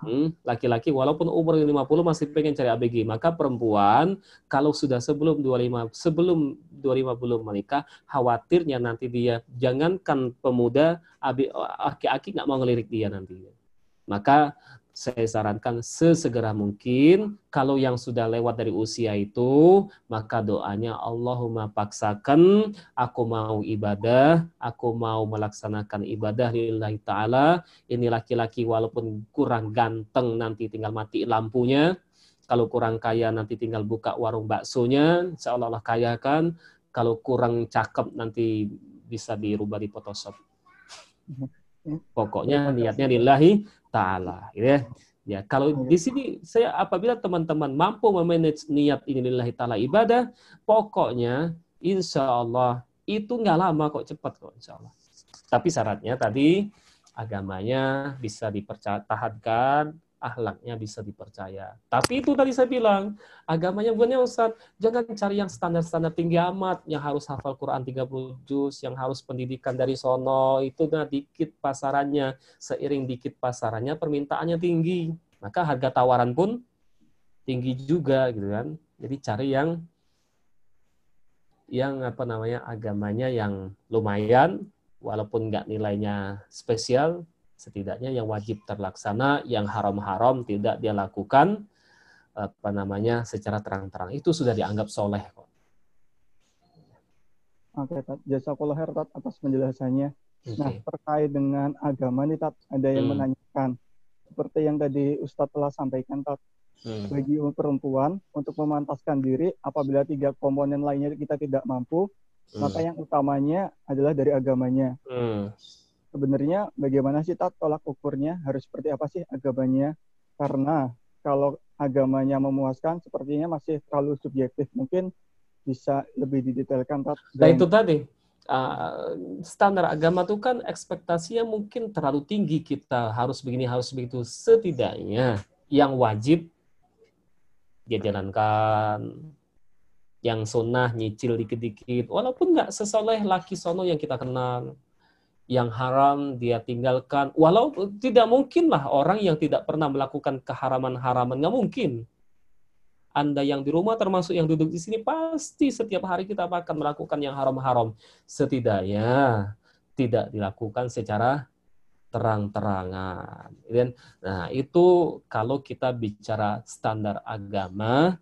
Speaker 3: Hmm, laki-laki walaupun umur 50 masih pengen cari ABG, maka perempuan kalau sudah sebelum 25 sebelum 25 belum menikah, khawatirnya nanti dia jangankan pemuda aki-aki nggak mau ngelirik dia nanti. Maka saya sarankan sesegera mungkin. Kalau yang sudah lewat dari usia itu maka doanya Allahumma paksakan aku mau ibadah aku mau melaksanakan ibadah lillahi taala. Ini laki-laki walaupun kurang ganteng nanti tinggal mati lampunya. Kalau kurang kaya nanti tinggal buka warung baksonya insya Allah Allah kayakan. Kalau kurang cakep nanti bisa dirubah di Photoshop. Pokoknya niatnya lillahi taala gitu ya. Ya, kalau di sini saya apabila teman-teman mampu memanage niat ini lillahi taala ibadah, pokoknya insya Allah itu nggak lama kok cepat kok insya Allah. Tapi syaratnya tadi agamanya bisa dipertahankan, ahlaknya bisa dipercaya. Tapi itu tadi saya bilang, agamanya bukannya Ustaz, jangan cari yang standar-standar tinggi amat, yang harus hafal Quran 30 juz, yang harus pendidikan dari sono, itu nah dikit pasarannya, seiring dikit pasarannya permintaannya tinggi. Maka harga tawaran pun tinggi juga gitu kan. Jadi cari yang yang apa namanya agamanya yang lumayan walaupun nggak nilainya spesial setidaknya yang wajib terlaksana, yang haram-haram tidak dia lakukan apa namanya secara terang-terang. Itu sudah dianggap soleh kok.
Speaker 2: Oke, Tat. Jazakallah khair Tat atas penjelasannya. Okay. Nah, terkait dengan agama nih Tat, ada yang hmm. menanyakan seperti yang tadi Ustadz telah sampaikan Tat. Hmm. Bagi perempuan untuk memantaskan diri apabila tiga komponen lainnya kita tidak mampu, hmm. maka yang utamanya adalah dari agamanya. Hmm sebenarnya bagaimana sih tat tolak ukurnya? Harus seperti apa sih agamanya? Karena kalau agamanya memuaskan sepertinya masih terlalu subjektif. Mungkin bisa lebih didetailkan tat.
Speaker 3: Nah itu tadi. Uh, standar agama itu kan ekspektasinya mungkin terlalu tinggi. Kita harus begini harus begitu. Setidaknya yang wajib dia jalankan. Yang sunnah nyicil dikit-dikit. Walaupun nggak sesoleh laki sono yang kita kenal yang haram dia tinggalkan. Walau tidak mungkinlah orang yang tidak pernah melakukan keharaman-haraman, nggak mungkin. Anda yang di rumah termasuk yang duduk di sini pasti setiap hari kita akan melakukan yang haram-haram. Setidaknya tidak dilakukan secara terang-terangan. Nah itu kalau kita bicara standar agama,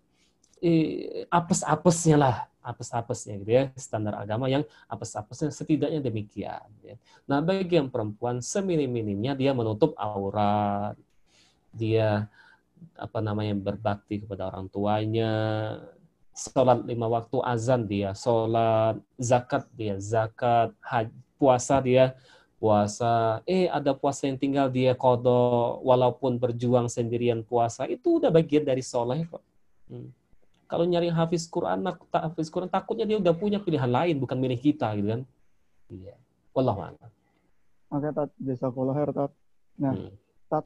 Speaker 3: eh, apes-apesnya lah apes-apesnya gitu ya standar agama yang apes-apesnya setidaknya demikian ya. nah bagi yang perempuan seminim-minimnya dia menutup aurat dia apa namanya berbakti kepada orang tuanya sholat lima waktu azan dia sholat zakat dia zakat haji, puasa dia puasa. Eh ada puasa yang tinggal dia kodo walaupun berjuang sendirian puasa itu udah bagian dari soleh kok. Hmm kalau nyari hafiz Quran, tak hafiz Quran, takutnya dia udah punya pilihan lain, bukan milih kita, gitu kan? Iya. Wallahu a'lam.
Speaker 2: Oke, Tat. Jazakallah khair, Tat. Nah, hmm. Tat,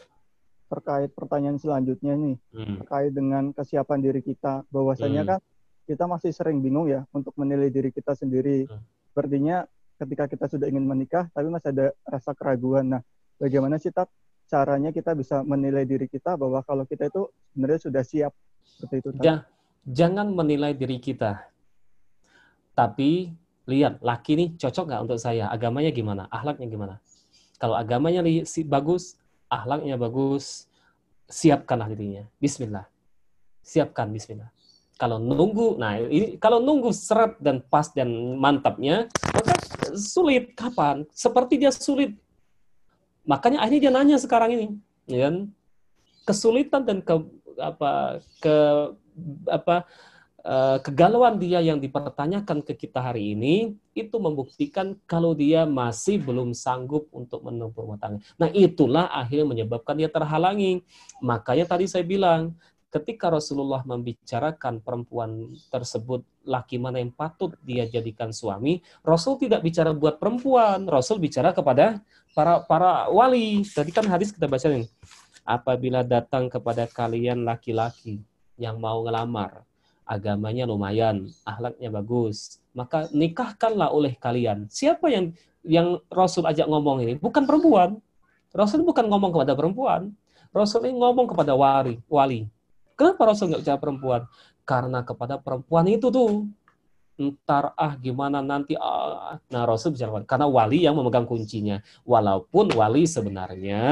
Speaker 2: terkait pertanyaan selanjutnya nih, hmm. terkait dengan kesiapan diri kita, bahwasanya hmm. kan kita masih sering bingung ya untuk menilai diri kita sendiri. Hmm. Berartinya ketika kita sudah ingin menikah, tapi masih ada rasa keraguan. Nah, bagaimana sih, Tat, caranya kita bisa menilai diri kita bahwa kalau kita itu sebenarnya sudah siap seperti itu. Tat?
Speaker 3: Ya, jangan menilai diri kita. Tapi lihat, laki ini cocok nggak untuk saya? Agamanya gimana? Ahlaknya gimana? Kalau agamanya bagus, ahlaknya bagus, siapkanlah dirinya. Bismillah. Siapkan Bismillah. Kalau nunggu, nah ini kalau nunggu seret dan pas dan mantapnya, maka sulit. Kapan? Seperti dia sulit. Makanya akhirnya dia nanya sekarang ini, ya kan? Kesulitan dan ke apa ke apa uh, kegalauan dia yang dipertanyakan ke kita hari ini itu membuktikan kalau dia masih belum sanggup untuk menempuh rumah tangga. Nah, itulah akhirnya menyebabkan dia terhalangi. Makanya tadi saya bilang, ketika Rasulullah membicarakan perempuan tersebut laki mana yang patut dia jadikan suami, Rasul tidak bicara buat perempuan, Rasul bicara kepada para para wali. Tadi kan hadis kita baca ini. Apabila datang kepada kalian laki-laki yang mau ngelamar, agamanya lumayan, akhlaknya bagus, maka nikahkanlah oleh kalian. Siapa yang yang Rasul ajak ngomong ini? Bukan perempuan. Rasul bukan ngomong kepada perempuan. Rasul ini ngomong kepada wali. wali. Kenapa Rasul nggak bicara perempuan? Karena kepada perempuan itu tuh ntar ah gimana nanti ah. Nah Rasul bicara karena wali yang memegang kuncinya. Walaupun wali sebenarnya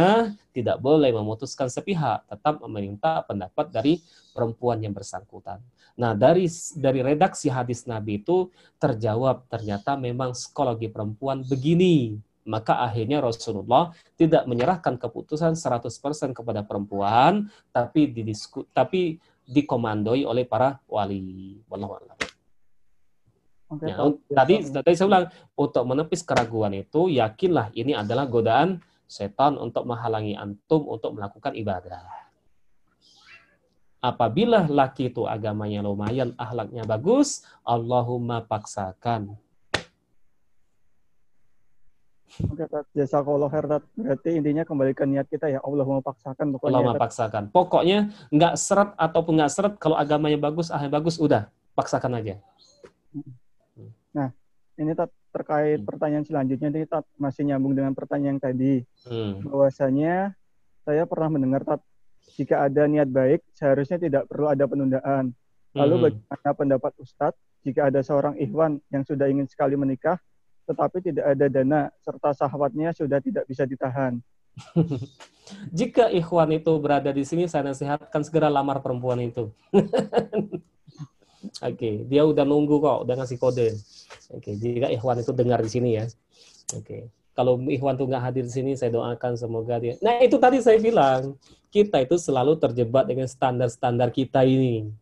Speaker 3: tidak boleh memutuskan sepihak, tetap meminta pendapat dari perempuan yang bersangkutan. Nah dari dari redaksi hadis Nabi itu terjawab ternyata memang psikologi perempuan begini. Maka akhirnya Rasulullah tidak menyerahkan keputusan 100% kepada perempuan, tapi didisku, tapi dikomandoi oleh para wali. Wallahu a'lam. Okay, ya, tadi tadi saya bilang untuk menepis keraguan itu yakinlah ini adalah godaan setan untuk menghalangi antum untuk melakukan ibadah. Apabila laki itu agamanya lumayan, ahlaknya bagus, Allahumma paksakan.
Speaker 2: Oke, Tat. Jasa kalau Tat. Berarti intinya kembali ke niat kita ya. Allahumma paksakan.
Speaker 3: Pokoknya, Allahumma paksakan. Pokoknya nggak seret ataupun nggak seret, kalau agamanya bagus, ahlaknya bagus, udah. Paksakan aja.
Speaker 2: Nah, ini tat, terkait hmm. pertanyaan selanjutnya ini tat, masih nyambung dengan pertanyaan yang tadi. Hmm. Bahwasanya saya pernah mendengar tat, jika ada niat baik seharusnya tidak perlu ada penundaan. Lalu hmm. bagaimana pendapat Ustadz jika ada seorang ikhwan yang sudah ingin sekali menikah tetapi tidak ada dana serta sahabatnya sudah tidak bisa ditahan?
Speaker 3: jika ikhwan itu berada di sini saya nasihatkan segera lamar perempuan itu. Oke, dia udah nunggu kok, udah ngasih kode. Oke, okay. jika Ikhwan itu dengar di sini ya. Oke. Kalau Ikhwan tuh nggak hadir di sini, saya doakan semoga dia. Nah, itu tadi saya bilang, kita itu selalu terjebak dengan standar-standar kita ini.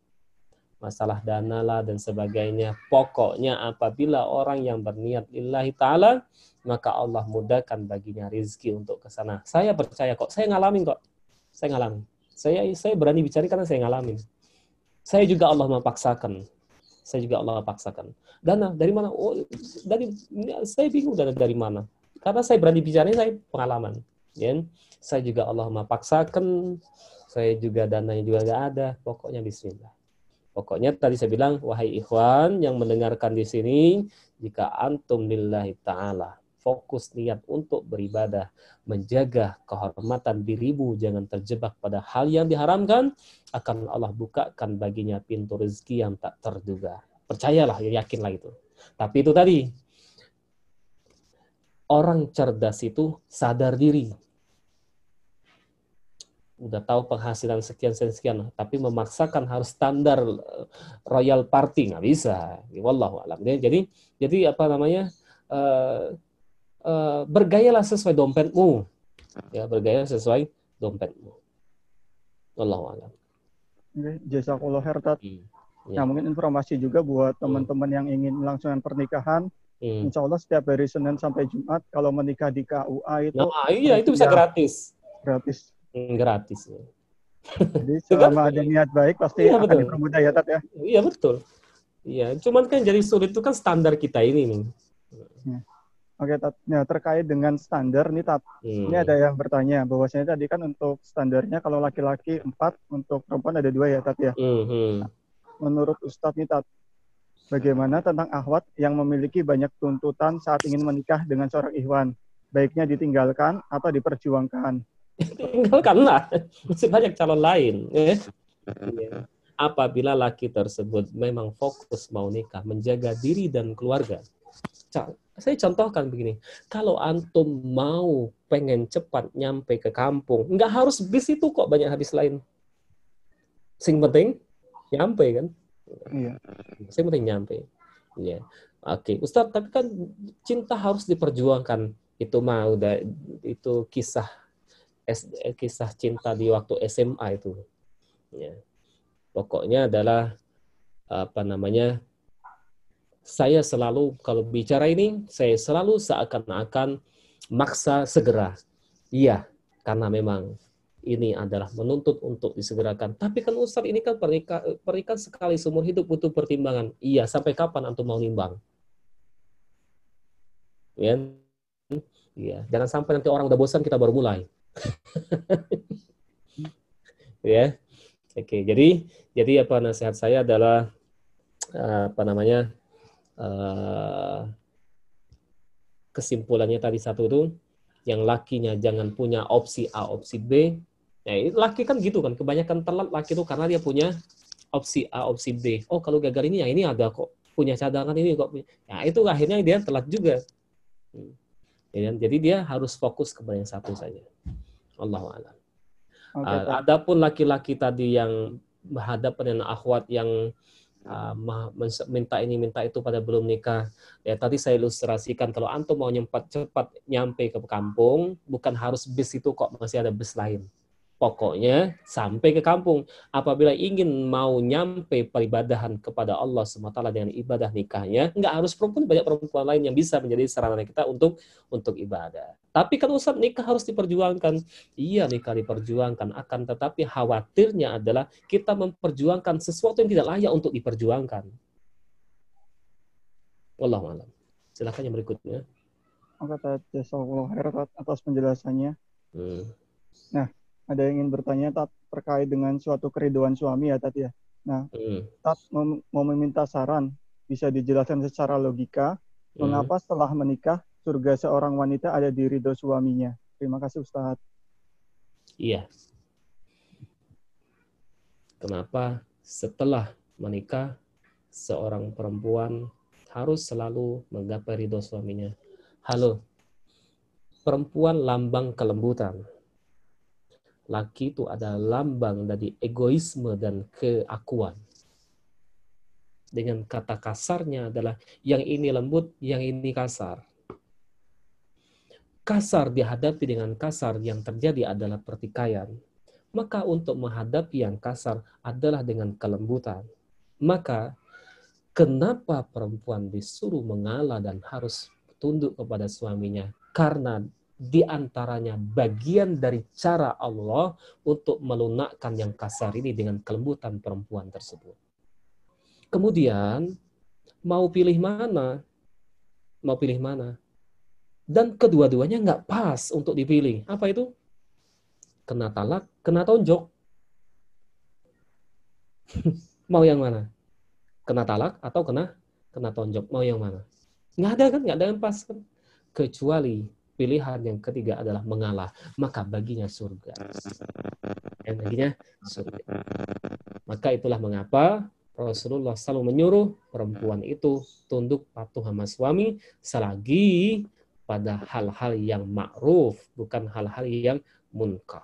Speaker 3: Masalah dana lah dan sebagainya. Pokoknya apabila orang yang berniat lillahi ta'ala, maka Allah mudahkan baginya rizki untuk ke sana. Saya percaya kok, saya ngalamin kok. Saya ngalamin. Saya saya berani bicara karena saya ngalamin. Saya juga Allah memaksakan. Saya juga Allah paksakan. Dana dari mana? Oh, dari saya bingung dana dari mana. Karena saya berani bicara saya pengalaman. Ya. Saya juga Allah memaksakan. Saya juga dananya juga nggak ada. Pokoknya Bismillah. Pokoknya tadi saya bilang, wahai ikhwan yang mendengarkan di sini, jika antum lillahi ta'ala fokus niat untuk beribadah, menjaga kehormatan dirimu, jangan terjebak pada hal yang diharamkan, akan Allah bukakan baginya pintu rezeki yang tak terduga. Percayalah, yakinlah itu. Tapi itu tadi, orang cerdas itu sadar diri. Udah tahu penghasilan sekian sekian, tapi memaksakan harus standar eh, royal party nggak bisa. Wallahu alam. Jadi jadi apa namanya? Uh, uh, bergayalah sesuai dompetmu. Ya, bergaya sesuai dompetmu. Allah alam.
Speaker 2: Jazakallah hertat. Hmm. Ya. Nah, mungkin informasi juga buat teman-teman yang ingin melangsungkan pernikahan. Hmm. Insya Allah setiap hari Senin sampai Jumat kalau menikah di KUA itu.
Speaker 3: Nah, iya itu bisa ya, gratis.
Speaker 2: Gratis.
Speaker 3: Hmm, gratis. Ya.
Speaker 2: Jadi selama ada niat baik pasti iya, akan betul. dipermudah ya Tat ya.
Speaker 3: Iya betul. Iya, cuman kan jadi sulit itu kan standar kita ini nih.
Speaker 2: Ya. Oke, Tat. Nah, terkait dengan standar nih, Tat. Hmm. Ini ada yang bertanya bahwasanya tadi kan untuk standarnya kalau laki-laki empat, untuk perempuan ada dua ya, Tat ya. Hmm. Nah, menurut Ustadz nih, Tat, bagaimana tentang ahwat yang memiliki banyak tuntutan saat ingin menikah dengan seorang ikhwan? Baiknya ditinggalkan atau diperjuangkan?
Speaker 3: Tinggalkanlah. Masih banyak calon lain. Eh? Apabila laki tersebut memang fokus mau nikah, menjaga diri dan keluarga, saya contohkan begini, kalau antum mau pengen cepat nyampe ke kampung, nggak harus bis itu kok banyak habis lain. Sing penting nyampe kan? Iya. Sing penting nyampe. Iya. Oke, Ustaz, tapi kan cinta harus diperjuangkan. Itu mah udah itu kisah kisah cinta di waktu SMA itu. Ya. Pokoknya adalah apa namanya saya selalu kalau bicara ini saya selalu seakan-akan maksa segera. Iya, karena memang ini adalah menuntut untuk disegerakan. Tapi kan Ustaz ini kan pernikah, pernikahan sekali seumur hidup butuh pertimbangan. Iya, sampai kapan antum mau nimbang? Ya, iya. Jangan sampai nanti orang udah bosan kita baru mulai. ya, oke. Jadi, jadi apa nasihat saya adalah apa namanya Eh, kesimpulannya tadi satu itu yang lakinya jangan punya opsi A, opsi B. Ya, laki kan gitu kan, kebanyakan telat laki itu karena dia punya opsi A, opsi B. Oh, kalau gagal ini ya ini ada kok. punya cadangan ini kok. Ya itu akhirnya dia telat juga. Hmm. Ya, jadi dia harus fokus kepada yang satu saja. Allah a'lam. Okay, uh, adapun laki-laki tadi yang berhadapan dengan akhwat yang uh, minta ini minta itu pada belum nikah. Ya tadi saya ilustrasikan kalau antum mau nyempat cepat nyampe ke kampung, bukan harus bis itu kok masih ada bis lain. Pokoknya sampai ke kampung. Apabila ingin mau nyampe peribadahan kepada Allah SWT dengan ibadah nikahnya, nggak harus perempuan, banyak perempuan lain yang bisa menjadi sarana kita untuk untuk ibadah. Tapi kan Ustaz nikah harus diperjuangkan. Iya nikah diperjuangkan, akan tetapi khawatirnya adalah kita memperjuangkan sesuatu yang tidak layak untuk diperjuangkan. Allah malam. Silakan yang berikutnya.
Speaker 2: Kata Jazakallah atas penjelasannya. Hmm. Nah, ada yang ingin bertanya tat terkait dengan suatu keriduan suami ya tat ya. Nah, hmm. tat mau meminta saran bisa dijelaskan secara logika hmm. mengapa setelah menikah surga seorang wanita ada di ridho suaminya. Terima kasih Ustaz.
Speaker 3: Iya. Kenapa setelah menikah seorang perempuan harus selalu menggapai ridho suaminya? Halo, perempuan lambang kelembutan laki itu adalah lambang dari egoisme dan keakuan. Dengan kata kasarnya adalah yang ini lembut, yang ini kasar. Kasar dihadapi dengan kasar yang terjadi adalah pertikaian. Maka untuk menghadapi yang kasar adalah dengan kelembutan. Maka kenapa perempuan disuruh mengalah dan harus tunduk kepada suaminya? Karena di antaranya bagian dari cara Allah untuk melunakkan yang kasar ini dengan kelembutan perempuan tersebut. Kemudian, mau pilih mana? Mau pilih mana? Dan kedua-duanya nggak pas untuk dipilih. Apa itu? Kena talak, kena tonjok. mau yang mana? Kena talak atau kena kena tonjok? Mau yang mana? Nggak ada kan? Nggak ada yang pas kan? Kecuali pilihan yang ketiga adalah mengalah, maka baginya surga. Yang baginya surga. Maka itulah mengapa Rasulullah selalu menyuruh perempuan itu tunduk patuh sama suami selagi pada hal-hal yang ma'ruf, bukan hal-hal yang munkar.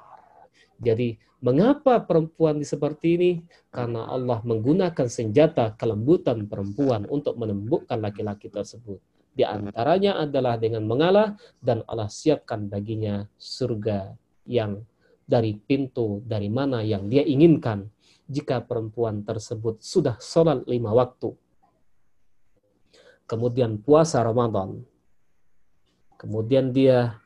Speaker 3: Jadi mengapa perempuan seperti ini? Karena Allah menggunakan senjata kelembutan perempuan untuk menembukkan laki-laki tersebut. Di antaranya adalah dengan mengalah dan Allah siapkan baginya surga yang dari pintu dari mana yang dia inginkan jika perempuan tersebut sudah sholat lima waktu. Kemudian puasa Ramadan. Kemudian dia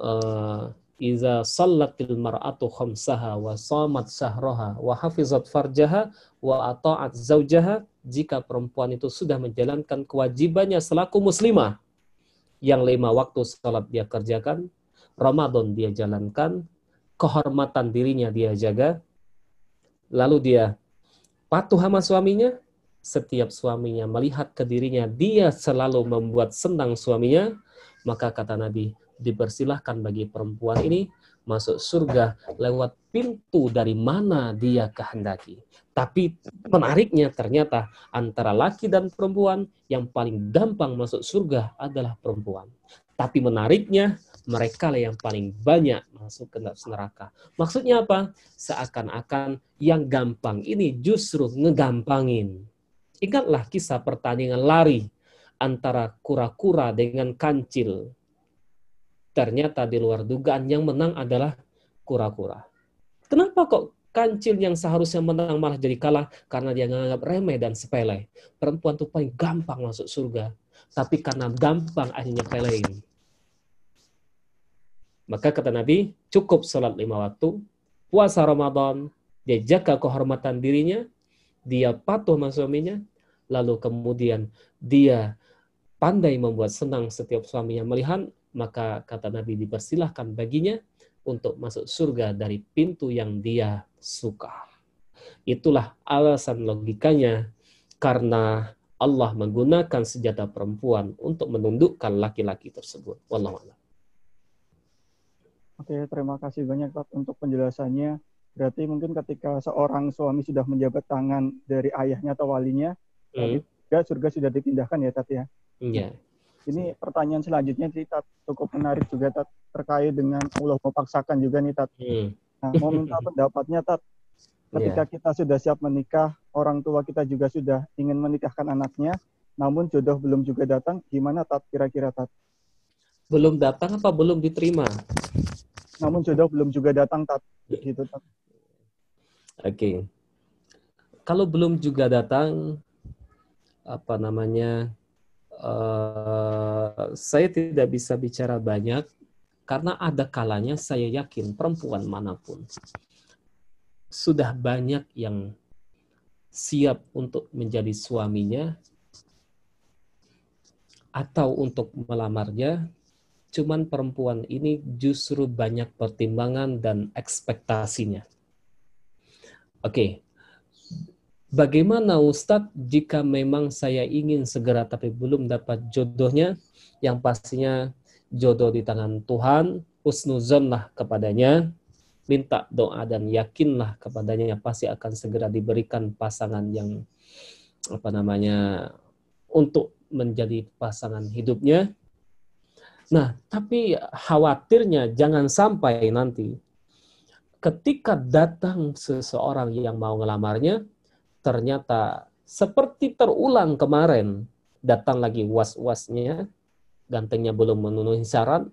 Speaker 3: uh, iza sallatil mar'atu khamsaha wa samat syahraha wa hafizat farjaha wa ata'at zaujaha jika perempuan itu sudah menjalankan kewajibannya selaku muslimah yang lima waktu sholat dia kerjakan, Ramadan dia jalankan, kehormatan dirinya dia jaga, lalu dia patuh sama suaminya, setiap suaminya melihat ke dirinya, dia selalu membuat senang suaminya, maka kata Nabi, dipersilahkan bagi perempuan ini masuk surga lewat pintu dari mana dia kehendaki. Tapi menariknya ternyata antara laki dan perempuan yang paling gampang masuk surga adalah perempuan. Tapi menariknya mereka lah yang paling banyak masuk ke neraka. Maksudnya apa? Seakan-akan yang gampang ini justru ngegampangin. Ingatlah kisah pertandingan lari antara kura-kura dengan kancil. Ternyata di luar dugaan yang menang adalah kura-kura. Kenapa kok kancil yang seharusnya menang malah jadi kalah karena dia menganggap remeh dan sepele. Perempuan tuh paling gampang masuk surga, tapi karena gampang akhirnya pelein. Maka kata Nabi, cukup sholat lima waktu, puasa Ramadan, dia jaga kehormatan dirinya, dia patuh sama suaminya, lalu kemudian dia pandai membuat senang setiap suaminya melihat, maka kata Nabi dipersilahkan baginya untuk masuk surga dari pintu yang dia suka. Itulah alasan logikanya karena Allah menggunakan senjata perempuan untuk menundukkan laki-laki tersebut. Wallahu a'lam.
Speaker 2: Oke, terima kasih banyak Pak untuk penjelasannya. Berarti mungkin ketika seorang suami sudah menjabat tangan dari ayahnya atau walinya, hmm. surga, surga sudah dipindahkan ya Tat ya.
Speaker 3: Iya.
Speaker 2: Ini pertanyaan selanjutnya sih Tat, cukup menarik juga Tat terkait dengan Allah memaksakan juga nih Tat.
Speaker 3: Hmm.
Speaker 2: Nah, mau minta pendapatnya Tat. Ketika kita sudah siap menikah, orang tua kita juga sudah ingin menikahkan anaknya, namun jodoh belum juga datang, gimana Tat kira-kira Tat?
Speaker 3: Belum datang apa belum diterima?
Speaker 2: Namun jodoh belum juga datang Tat. Gitu Tat.
Speaker 3: Oke. Kalau belum juga datang, apa namanya? Eh, saya tidak bisa bicara banyak karena ada kalanya saya yakin perempuan mana pun sudah banyak yang siap untuk menjadi suaminya atau untuk melamarnya, cuman perempuan ini justru banyak pertimbangan dan ekspektasinya. Oke, bagaimana Ustadz jika memang saya ingin segera tapi belum dapat jodohnya, yang pastinya jodoh di tangan Tuhan, husnuzonlah kepadanya, minta doa dan yakinlah kepadanya pasti akan segera diberikan pasangan yang apa namanya untuk menjadi pasangan hidupnya. Nah, tapi khawatirnya jangan sampai nanti ketika datang seseorang yang mau ngelamarnya ternyata seperti terulang kemarin datang lagi was-wasnya gantengnya belum memenuhi syarat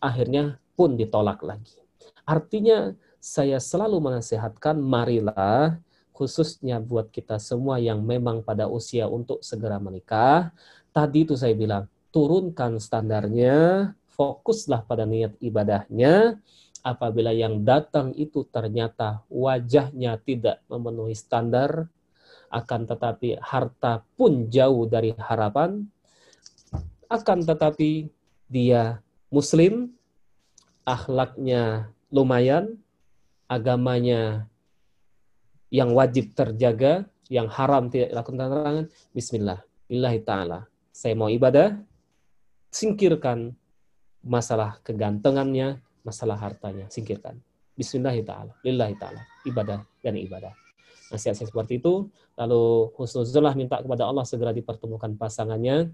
Speaker 3: akhirnya pun ditolak lagi. Artinya saya selalu menasehatkan marilah khususnya buat kita semua yang memang pada usia untuk segera menikah. Tadi itu saya bilang, turunkan standarnya, fokuslah pada niat ibadahnya. Apabila yang datang itu ternyata wajahnya tidak memenuhi standar, akan tetapi harta pun jauh dari harapan, akan tetapi dia muslim, akhlaknya lumayan, agamanya yang wajib terjaga, yang haram tidak dilakukan larangan, bismillah, lillahi ta'ala. Saya mau ibadah, singkirkan masalah kegantengannya, masalah hartanya, singkirkan. Bismillah ta'ala, lillahi ta'ala, ibadah dan ibadah. Nasihat saya seperti itu, lalu husnuzullah minta kepada Allah segera dipertemukan pasangannya,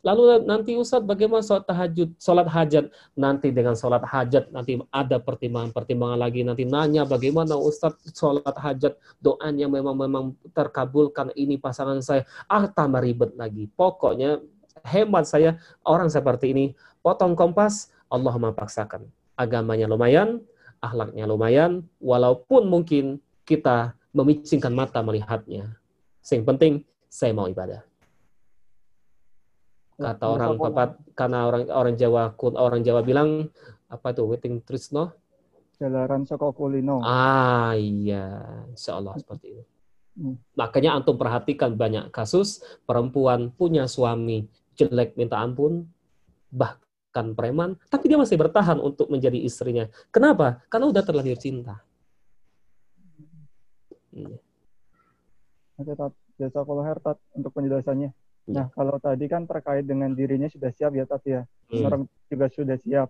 Speaker 3: Lalu nanti Ustadz bagaimana sholat tahajud, sholat hajat nanti dengan sholat hajat nanti ada pertimbangan-pertimbangan lagi. Nanti nanya bagaimana Ustadz sholat hajat? Doanya memang memang terkabulkan ini pasangan saya. Ah tambah ribet lagi. Pokoknya hemat saya orang seperti ini. Potong kompas Allah memaksakan agamanya lumayan akhlaknya lumayan walaupun mungkin kita memicingkan mata melihatnya. Yang penting saya mau ibadah. Kata orang tempat karena orang orang Jawa orang Jawa bilang apa itu waiting trisno?
Speaker 2: Jalaran soko kulino.
Speaker 3: Ah iya. Insya Allah seperti itu. Hmm. makanya antum perhatikan banyak kasus perempuan punya suami jelek minta ampun bahkan preman tapi dia masih bertahan untuk menjadi istrinya kenapa karena udah terlanjur cinta
Speaker 2: Tat. Jasa kalau Hertat untuk penjelasannya. Nah, kalau tadi kan terkait dengan dirinya sudah siap ya, Tat ya. Hmm. Orang juga sudah siap.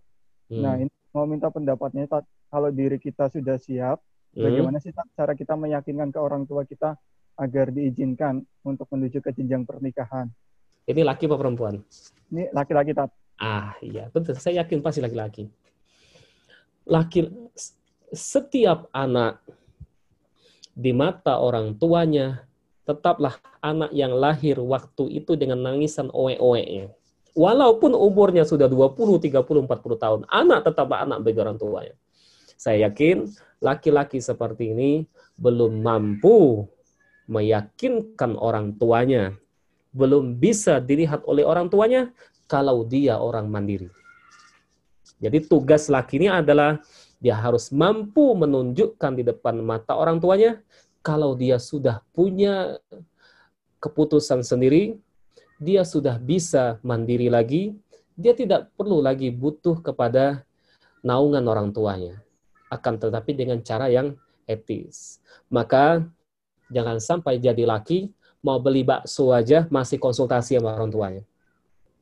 Speaker 2: Hmm. Nah, ini mau minta pendapatnya, Tat. Kalau diri kita sudah siap, hmm. bagaimana sih Tat, cara kita meyakinkan ke orang tua kita agar diizinkan untuk menuju ke jenjang pernikahan?
Speaker 3: Ini laki apa perempuan?
Speaker 2: Ini laki-laki, Tat.
Speaker 3: Ah, iya. Betul. Saya yakin pasti laki-laki. Laki, setiap anak di mata orang tuanya tetaplah anak yang lahir waktu itu dengan nangisan oe-oe-nya. Walaupun umurnya sudah 20, 30, 40 tahun, anak tetap anak bagi orang tuanya. Saya yakin laki-laki seperti ini belum mampu meyakinkan orang tuanya, belum bisa dilihat oleh orang tuanya kalau dia orang mandiri. Jadi tugas laki ini adalah dia harus mampu menunjukkan di depan mata orang tuanya kalau dia sudah punya keputusan sendiri, dia sudah bisa mandiri lagi, dia tidak perlu lagi butuh kepada naungan orang tuanya. Akan tetapi dengan cara yang etis. Maka jangan sampai jadi laki mau beli bakso aja masih konsultasi sama orang tuanya.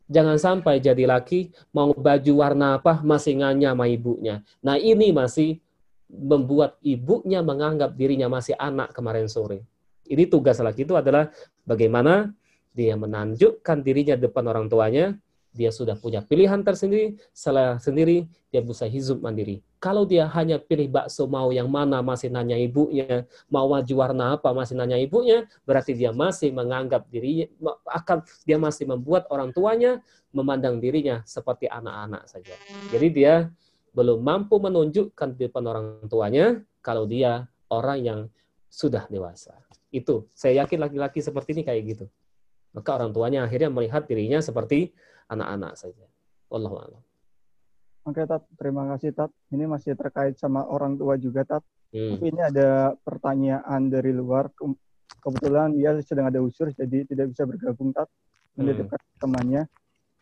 Speaker 3: Jangan sampai jadi laki mau baju warna apa masih nganya sama ibunya. Nah ini masih membuat ibunya menganggap dirinya masih anak kemarin sore. Ini tugas laki itu adalah bagaimana dia menunjukkan dirinya depan orang tuanya, dia sudah punya pilihan tersendiri, salah sendiri, dia bisa hidup mandiri. Kalau dia hanya pilih bakso mau yang mana masih nanya ibunya, mau wajah warna apa masih nanya ibunya, berarti dia masih menganggap dirinya akan dia masih membuat orang tuanya memandang dirinya seperti anak-anak saja. Jadi dia belum mampu menunjukkan di depan orang tuanya kalau dia orang yang sudah dewasa. Itu saya yakin laki-laki seperti ini kayak gitu. Maka orang tuanya akhirnya melihat dirinya seperti anak-anak saja. Allah a'lam.
Speaker 2: Oke, Tat. Terima kasih, Tat. Ini masih terkait sama orang tua juga, Tat.
Speaker 3: Hmm.
Speaker 2: Tapi ini ada pertanyaan dari luar. Kebetulan dia sedang ada usur, jadi tidak bisa bergabung, Tat. Menitipkan hmm. temannya.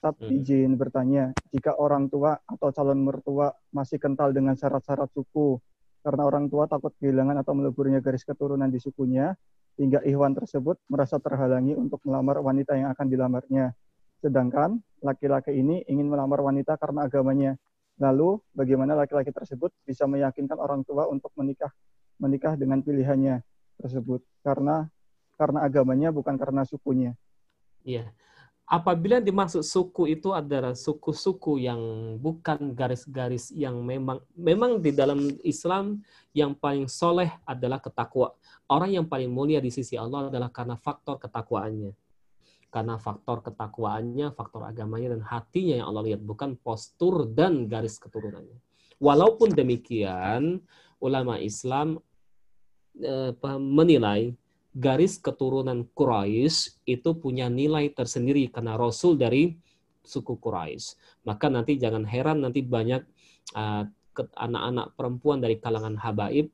Speaker 2: Tat hmm. izin bertanya, jika orang tua atau calon mertua masih kental dengan syarat-syarat suku, karena orang tua takut kehilangan atau meleburnya garis keturunan di sukunya, hingga Ikhwan tersebut merasa terhalangi untuk melamar wanita yang akan dilamarnya. Sedangkan laki-laki ini ingin melamar wanita karena agamanya. Lalu, bagaimana laki-laki tersebut bisa meyakinkan orang tua untuk menikah menikah dengan pilihannya tersebut karena karena agamanya bukan karena sukunya.
Speaker 3: Iya apabila dimaksud suku itu adalah suku-suku yang bukan garis-garis yang memang memang di dalam Islam yang paling soleh adalah ketakwa. Orang yang paling mulia di sisi Allah adalah karena faktor ketakwaannya. Karena faktor ketakwaannya, faktor agamanya dan hatinya yang Allah lihat, bukan postur dan garis keturunannya. Walaupun demikian, ulama Islam eh, menilai garis keturunan Quraisy itu punya nilai tersendiri karena Rasul dari suku Quraisy. Maka nanti jangan heran nanti banyak uh, anak-anak perempuan dari kalangan habaib,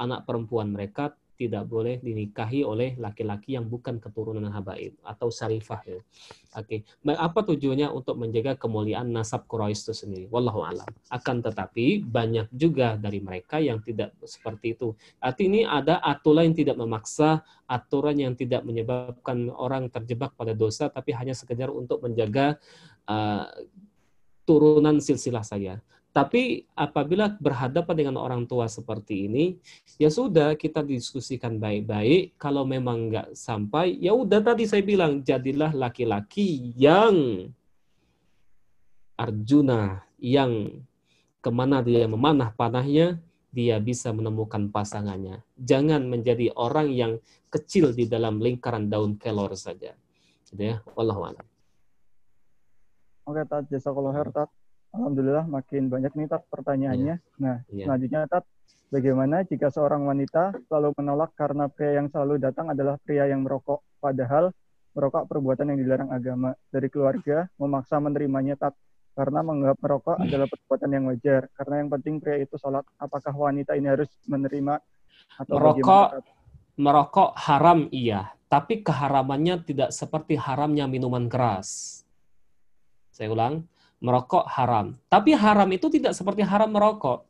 Speaker 3: anak perempuan mereka tidak boleh dinikahi oleh laki-laki yang bukan keturunan habaib atau syarifah ya. Oke, okay. apa tujuannya untuk menjaga kemuliaan nasab Quraisy itu sendiri? Wallahu alam. Akan tetapi banyak juga dari mereka yang tidak seperti itu. Arti ini ada aturan yang tidak memaksa, aturan yang tidak menyebabkan orang terjebak pada dosa, tapi hanya sekedar untuk menjaga uh, turunan silsilah saya. Tapi apabila berhadapan dengan orang tua seperti ini, ya sudah kita diskusikan baik-baik. Kalau memang nggak sampai, ya udah tadi saya bilang jadilah laki-laki yang Arjuna yang ke mana dia memanah panahnya, dia bisa menemukan pasangannya. Jangan menjadi orang yang kecil di dalam lingkaran daun kelor saja. Gitu ya, Allah
Speaker 2: Oke, Tat. Jazakallah khair, Tat. Alhamdulillah makin banyak nih Tat pertanyaannya. Yeah. Nah, yeah. selanjutnya Tat, bagaimana jika seorang wanita selalu menolak karena pria yang selalu datang adalah pria yang merokok, padahal merokok perbuatan yang dilarang agama. Dari keluarga memaksa menerimanya Tat, karena menganggap merokok adalah perbuatan yang wajar. Karena yang penting pria itu sholat. Apakah wanita ini harus menerima atau
Speaker 3: merokok? Merokok haram iya, tapi keharamannya tidak seperti haramnya minuman keras. Saya ulang, merokok haram. Tapi haram itu tidak seperti haram merokok.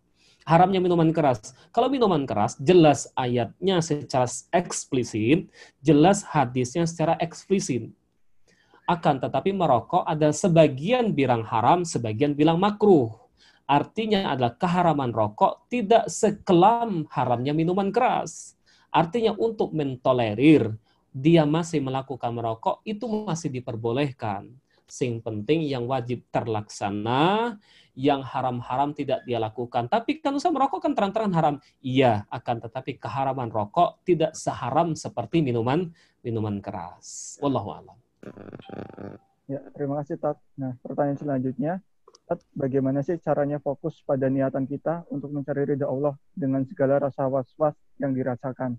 Speaker 3: Haramnya minuman keras. Kalau minuman keras, jelas ayatnya secara eksplisit, jelas hadisnya secara eksplisit. Akan tetapi merokok ada sebagian bilang haram, sebagian bilang makruh. Artinya adalah keharaman rokok tidak sekelam haramnya minuman keras. Artinya untuk mentolerir dia masih melakukan merokok itu masih diperbolehkan sing penting yang wajib terlaksana, yang haram-haram tidak dia lakukan. Tapi kan usah merokok kan terang-terangan haram. Iya, akan tetapi keharaman rokok tidak seharam seperti minuman minuman keras. Wallahu a'lam.
Speaker 2: Ya, terima kasih Tat. Nah, pertanyaan selanjutnya, Tat, bagaimana sih caranya fokus pada niatan kita untuk mencari ridha Allah dengan segala rasa was-was yang dirasakan?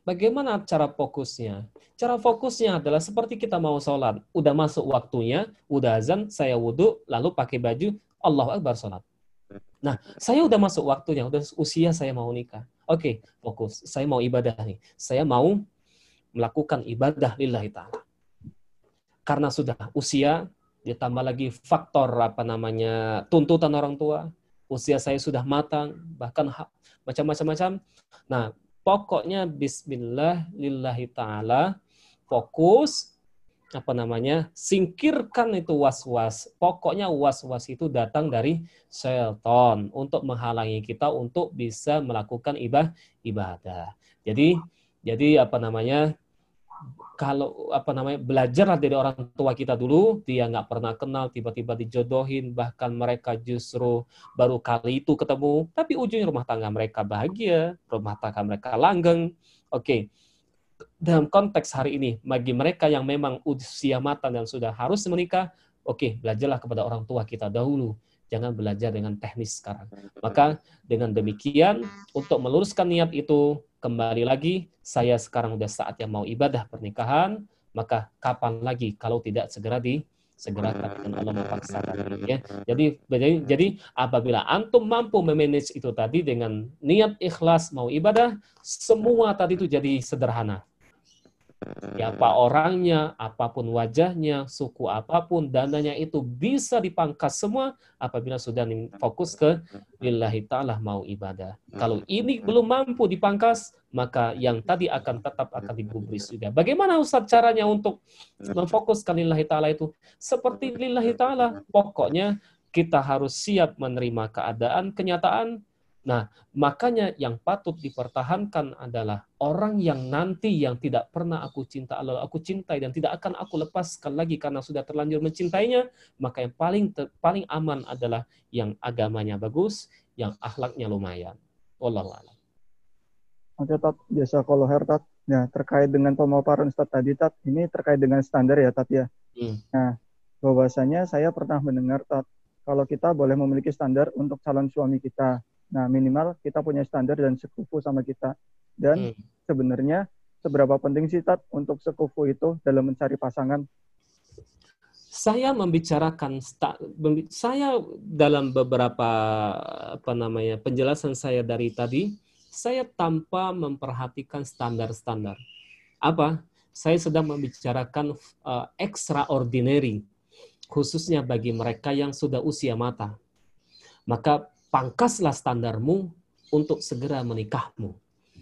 Speaker 3: Bagaimana cara fokusnya? Cara fokusnya adalah seperti kita mau sholat. Udah masuk waktunya, udah azan, saya wudhu, lalu pakai baju, Allah Akbar sholat. Nah, saya udah masuk waktunya, udah usia saya mau nikah. Oke, fokus. Saya mau ibadah nih. Saya mau melakukan ibadah lillahi ta'ala. Karena sudah usia, ditambah lagi faktor apa namanya tuntutan orang tua, usia saya sudah matang, bahkan macam-macam-macam. Nah, pokoknya bismillah lillahi taala fokus apa namanya singkirkan itu was-was pokoknya was-was itu datang dari syaitan untuk menghalangi kita untuk bisa melakukan ibadah ibadah jadi Jadi apa namanya? Kalau apa namanya belajarlah dari orang tua kita dulu, dia nggak pernah kenal, tiba-tiba dijodohin, bahkan mereka justru baru kali itu ketemu, tapi ujungnya rumah tangga mereka bahagia, rumah tangga mereka langgeng. Oke, dalam konteks hari ini, bagi mereka yang memang usia matang dan sudah harus menikah, oke, belajarlah kepada orang tua kita dahulu jangan belajar dengan teknis sekarang. Maka dengan demikian, untuk meluruskan niat itu, kembali lagi, saya sekarang udah saatnya mau ibadah pernikahan, maka kapan lagi kalau tidak segera di segerakan dengan Allah memaksakan ya. Jadi jadi jadi apabila antum mampu memanage itu tadi dengan niat ikhlas mau ibadah, semua tadi itu jadi sederhana siapa orangnya, apa pun wajahnya, suku apa pun, dananya itu bisa dipangkas semua apabila sudah fokus ke lillahi ta'ala mau ibadah. Kalau ini belum mampu dipangkas, maka yang tadi akan tetap akan digubris juga. Bagaimana Ustaz caranya untuk memfokuskan lillahi ta'ala itu? Seperti lillahi ta'ala, pokoknya kita harus siap menerima keadaan, kenyataan, Nah, makanya yang patut dipertahankan adalah orang yang nanti yang tidak pernah aku cinta Allah, aku cintai dan tidak akan aku lepaskan lagi karena sudah terlanjur mencintainya, maka yang paling ter, paling aman adalah yang agamanya bagus, yang akhlaknya lumayan. Wallahu a'lam.
Speaker 2: Oke, Tat. Biasa kalau her, Tat. Nah, terkait dengan pemaparan Ustaz tadi, Tat, ini terkait dengan standar ya, Tat, ya. Hmm. Nah, bahwasanya saya pernah mendengar, Tat, kalau kita boleh memiliki standar untuk calon suami kita. Nah, minimal kita punya standar dan sekufu sama kita. Dan hmm. sebenarnya seberapa penting sih Tat untuk sekufu itu dalam mencari pasangan?
Speaker 3: Saya membicarakan saya dalam beberapa apa namanya penjelasan saya dari tadi, saya tanpa memperhatikan standar-standar. Apa? Saya sedang membicarakan uh, extraordinary khususnya bagi mereka yang sudah usia mata. Maka pangkaslah standarmu untuk segera menikahmu.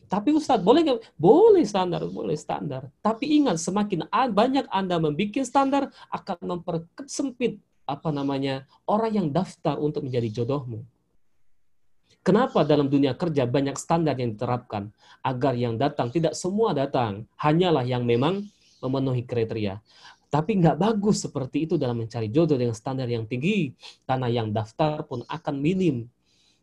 Speaker 3: Tapi Ustadz, boleh nggak? Boleh standar, boleh standar. Tapi ingat, semakin banyak Anda membuat standar, akan mempersempit apa namanya orang yang daftar untuk menjadi jodohmu. Kenapa dalam dunia kerja banyak standar yang diterapkan? Agar yang datang, tidak semua datang. Hanyalah yang memang memenuhi kriteria. Tapi nggak bagus seperti itu dalam mencari jodoh dengan standar yang tinggi. Karena yang daftar pun akan minim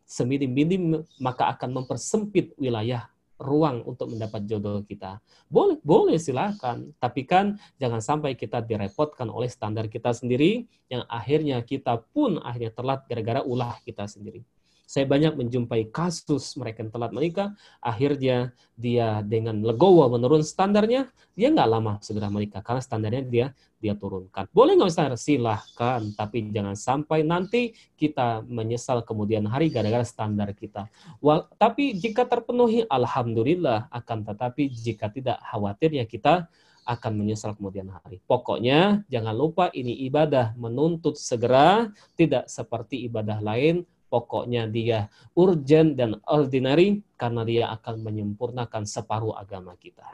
Speaker 3: seminim-minim maka akan mempersempit wilayah ruang untuk mendapat jodoh kita. Boleh, boleh silakan. Tapi kan jangan sampai kita direpotkan oleh standar kita sendiri yang akhirnya kita pun akhirnya telat gara-gara ulah kita sendiri. Saya banyak menjumpai kasus mereka yang telat menikah, akhirnya dia dengan legowo menurun standarnya, dia nggak lama segera menikah karena standarnya dia dia turunkan. Boleh nggak standar? Silahkan, tapi jangan sampai nanti kita menyesal kemudian hari gara-gara standar kita. Wal, tapi jika terpenuhi, alhamdulillah. Akan tetapi jika tidak, khawatirnya kita akan menyesal kemudian hari. Pokoknya jangan lupa ini ibadah menuntut segera, tidak seperti ibadah lain pokoknya dia urgent dan ordinary karena dia akan menyempurnakan separuh agama kita.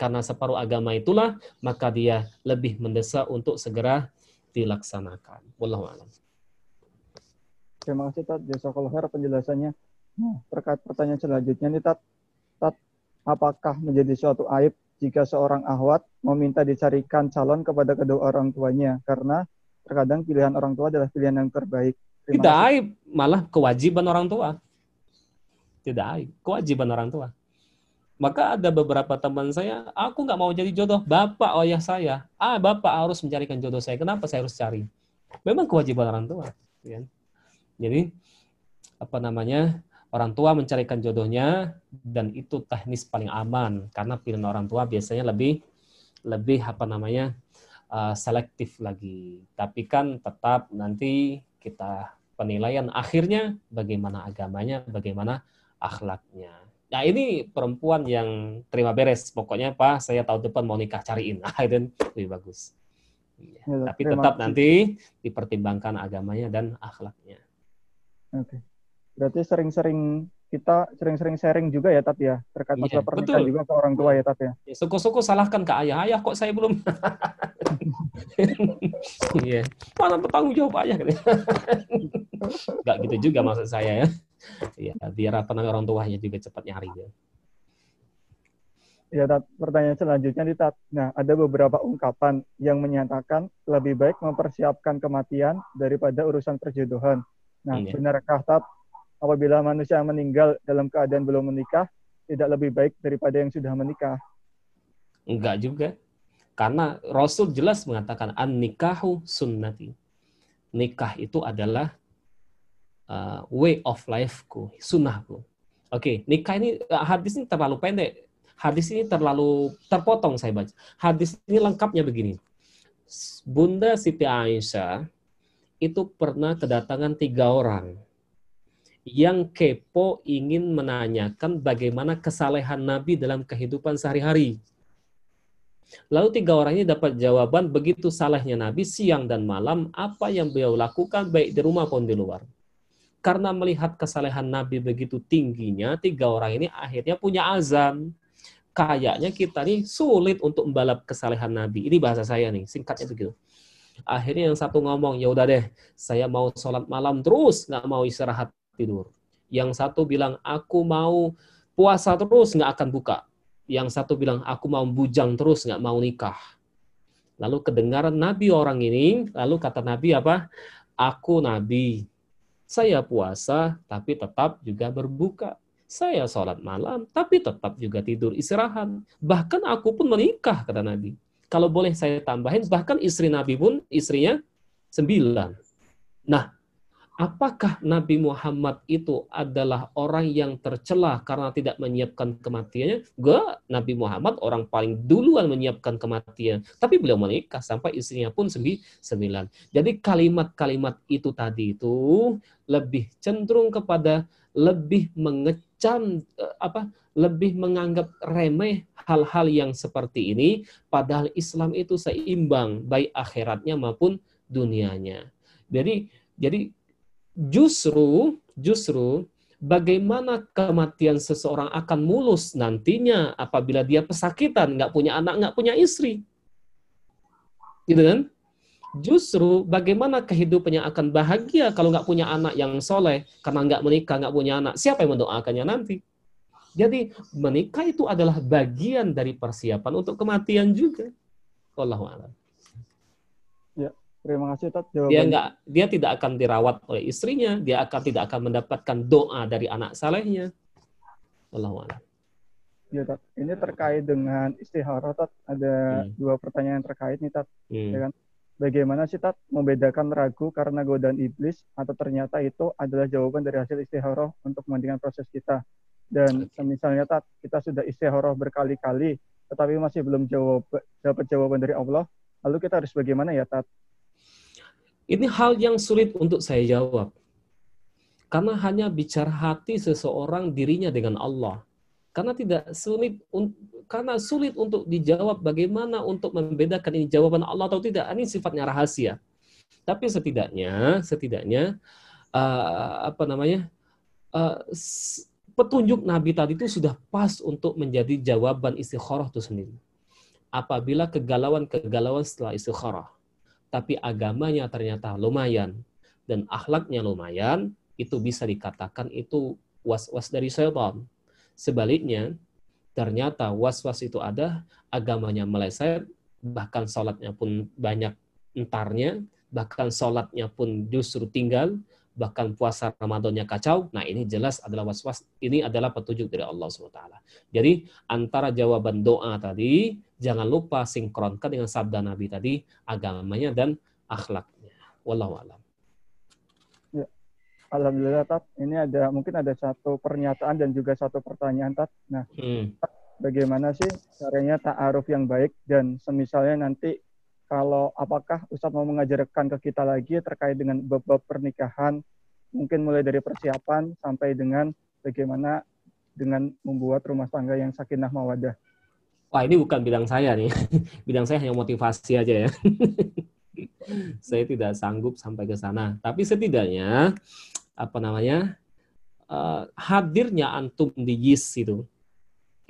Speaker 3: Karena separuh agama itulah maka dia lebih mendesak untuk segera dilaksanakan. Wallahu a'lam.
Speaker 2: Terima kasih Tat, jazakallahu khair penjelasannya. Nah, terkait pertanyaan selanjutnya nih Tat. Tat, apakah menjadi suatu aib jika seorang ahwat meminta dicarikan calon kepada kedua orang tuanya karena terkadang pilihan orang tua adalah pilihan yang terbaik.
Speaker 3: Tidak aib, malah kewajiban orang tua. Tidak aib, kewajiban orang tua. Maka ada beberapa teman saya, aku nggak mau jadi jodoh, bapak ayah saya. Ah, bapak harus mencarikan jodoh saya. Kenapa saya harus cari? Memang kewajiban orang tua. Ya. Jadi apa namanya orang tua mencarikan jodohnya dan itu teknis paling aman karena pilihan orang tua biasanya lebih lebih apa namanya uh, selektif lagi. Tapi kan tetap nanti kita penilaian akhirnya bagaimana agamanya, bagaimana akhlaknya. Nah ini perempuan yang terima beres. Pokoknya Pak, saya tahun depan mau nikah cariin. Nah, itu lebih bagus. Ya, ya, tapi tetap kasih. nanti dipertimbangkan agamanya dan akhlaknya.
Speaker 2: Oke. Berarti sering-sering kita sering-sering sharing juga ya Tat ya terkait iya, masalah pernikahan juga ke orang tua ya Tat ya.
Speaker 3: ya suku-suku salahkan ke ayah, ayah kok saya belum. Iya, mana bertanggung jawab ayah Gak gitu juga maksud saya ya. Iya, biar apa namanya orang tuanya juga cepat nyari ya.
Speaker 2: Ya, Tat. Pertanyaan selanjutnya nih, Tat. Nah, ada beberapa ungkapan yang menyatakan lebih baik mempersiapkan kematian daripada urusan perjodohan. Nah,
Speaker 3: Iya.
Speaker 2: benarkah, Tat, apabila manusia meninggal dalam keadaan belum menikah, tidak lebih baik daripada yang sudah menikah?
Speaker 3: Enggak juga. Karena Rasul jelas mengatakan an nikahu sunnati. Nikah itu adalah uh, way of lifeku, sunnahku. Oke, nikah ini uh, hadis ini terlalu pendek. Hadis ini terlalu terpotong saya baca. Hadis ini lengkapnya begini. Bunda Siti Aisyah itu pernah kedatangan tiga orang yang kepo ingin menanyakan bagaimana kesalehan Nabi dalam kehidupan sehari-hari. Lalu tiga orang ini dapat jawaban begitu salehnya Nabi siang dan malam apa yang beliau lakukan baik di rumah maupun di luar. Karena melihat kesalehan Nabi begitu tingginya, tiga orang ini akhirnya punya azam. Kayaknya kita nih sulit untuk membalap kesalehan Nabi. Ini bahasa saya nih, singkatnya begitu. Akhirnya yang satu ngomong, ya udah deh, saya mau sholat malam terus, nggak mau istirahat tidur. Yang satu bilang, aku mau puasa terus, nggak akan buka. Yang satu bilang, aku mau bujang terus, nggak mau nikah. Lalu kedengaran Nabi orang ini, lalu kata Nabi apa? Aku Nabi, saya puasa, tapi tetap juga berbuka. Saya sholat malam, tapi tetap juga tidur istirahat. Bahkan aku pun menikah, kata Nabi. Kalau boleh saya tambahin, bahkan istri Nabi pun istrinya sembilan. Nah, apakah Nabi Muhammad itu adalah orang yang tercela karena tidak menyiapkan kematiannya? Enggak, Nabi Muhammad orang paling duluan menyiapkan kematian. Tapi beliau menikah sampai istrinya pun sembilan. Jadi kalimat-kalimat itu tadi itu lebih cenderung kepada lebih mengecam apa lebih menganggap remeh hal-hal yang seperti ini padahal Islam itu seimbang baik akhiratnya maupun dunianya. Jadi jadi justru justru bagaimana kematian seseorang akan mulus nantinya apabila dia pesakitan, nggak punya anak, nggak punya istri. Gitu kan? Justru bagaimana kehidupannya akan bahagia kalau nggak punya anak yang soleh, karena nggak menikah, nggak punya anak. Siapa yang mendoakannya nanti? Jadi menikah itu adalah bagian dari persiapan untuk kematian juga. Wallahu a'lam.
Speaker 2: Ya, terima kasih Tat
Speaker 3: Dia
Speaker 2: jawabannya.
Speaker 3: nggak, dia tidak akan dirawat oleh istrinya, dia akan tidak akan mendapatkan doa dari anak salehnya. A'lam.
Speaker 2: Ya, Tat. Ini terkait dengan istihara, Tat. Ada
Speaker 3: Hmm.
Speaker 2: dua pertanyaan terkait nih, Tat.
Speaker 3: Hmm.
Speaker 2: Ya kan? Bagaimana sih, Tat, membedakan ragu karena godaan iblis atau ternyata itu adalah jawaban dari hasil istihara untuk kepentingan proses kita? Dan
Speaker 3: Oke.
Speaker 2: misalnya, Tat, kita sudah istihara berkali-kali, tetapi masih belum jawab, dapat jawaban dari Allah, lalu kita harus bagaimana ya, Tat?
Speaker 3: Ini hal yang sulit untuk saya jawab. Karena hanya bicara hati seseorang dirinya dengan Allah. Karena tidak sulit karena sulit untuk dijawab bagaimana untuk membedakan ini jawaban Allah atau tidak. Ini sifatnya rahasia. Tapi setidaknya setidaknya eh, apa namanya? s- petunjuk Nabi tadi itu sudah pas untuk menjadi jawaban istikharah itu sendiri. Apabila kegalauan-kegalauan setelah istikharah, tapi agamanya ternyata lumayan dan akhlaknya lumayan, itu bisa dikatakan itu was-was dari syaitan. Sebaliknya, ternyata was-was itu ada, agamanya meleset, bahkan sholatnya pun banyak entarnya, bahkan sholatnya pun justru tinggal, bahkan puasa Ramadannya kacau. Nah ini jelas adalah was-was. Ini adalah petunjuk dari Allah SWT. Jadi antara jawaban doa tadi, jangan lupa sinkronkan dengan sabda Nabi tadi, agamanya dan akhlaknya. Wallahu a'lam.
Speaker 2: Alhamdulillah, Tat. Ini ada mungkin ada satu pernyataan dan juga satu pertanyaan, Tat. Nah,
Speaker 3: Hmm.
Speaker 2: bagaimana sih caranya ta'aruf yang baik dan semisalnya nanti kalau apakah Ustadz mau mengajarkan ke kita lagi terkait dengan bab-bab pernikahan mungkin mulai dari persiapan sampai dengan bagaimana dengan membuat rumah tangga yang sakinah mawadah.
Speaker 3: Wah ini bukan bidang saya nih. bidang saya hanya motivasi aja ya. saya tidak sanggup sampai ke sana. Tapi setidaknya apa namanya eh, hadirnya antum di YIS itu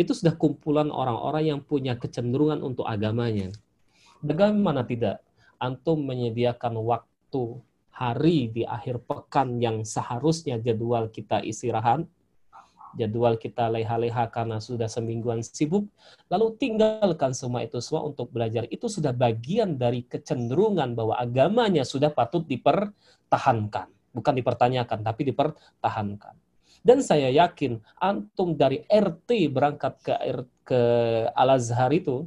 Speaker 3: itu sudah kumpulan orang-orang yang punya kecenderungan untuk agamanya. Bagaimana tidak antum menyediakan waktu hari di akhir pekan yang seharusnya jadwal kita istirahat jadwal kita leha-leha karena sudah semingguan sibuk, lalu tinggalkan semua itu semua untuk belajar. Itu sudah bagian dari kecenderungan bahwa agamanya sudah patut dipertahankan. Bukan dipertanyakan, tapi dipertahankan. Dan saya yakin antum dari RT berangkat ke ke Al-Azhar itu,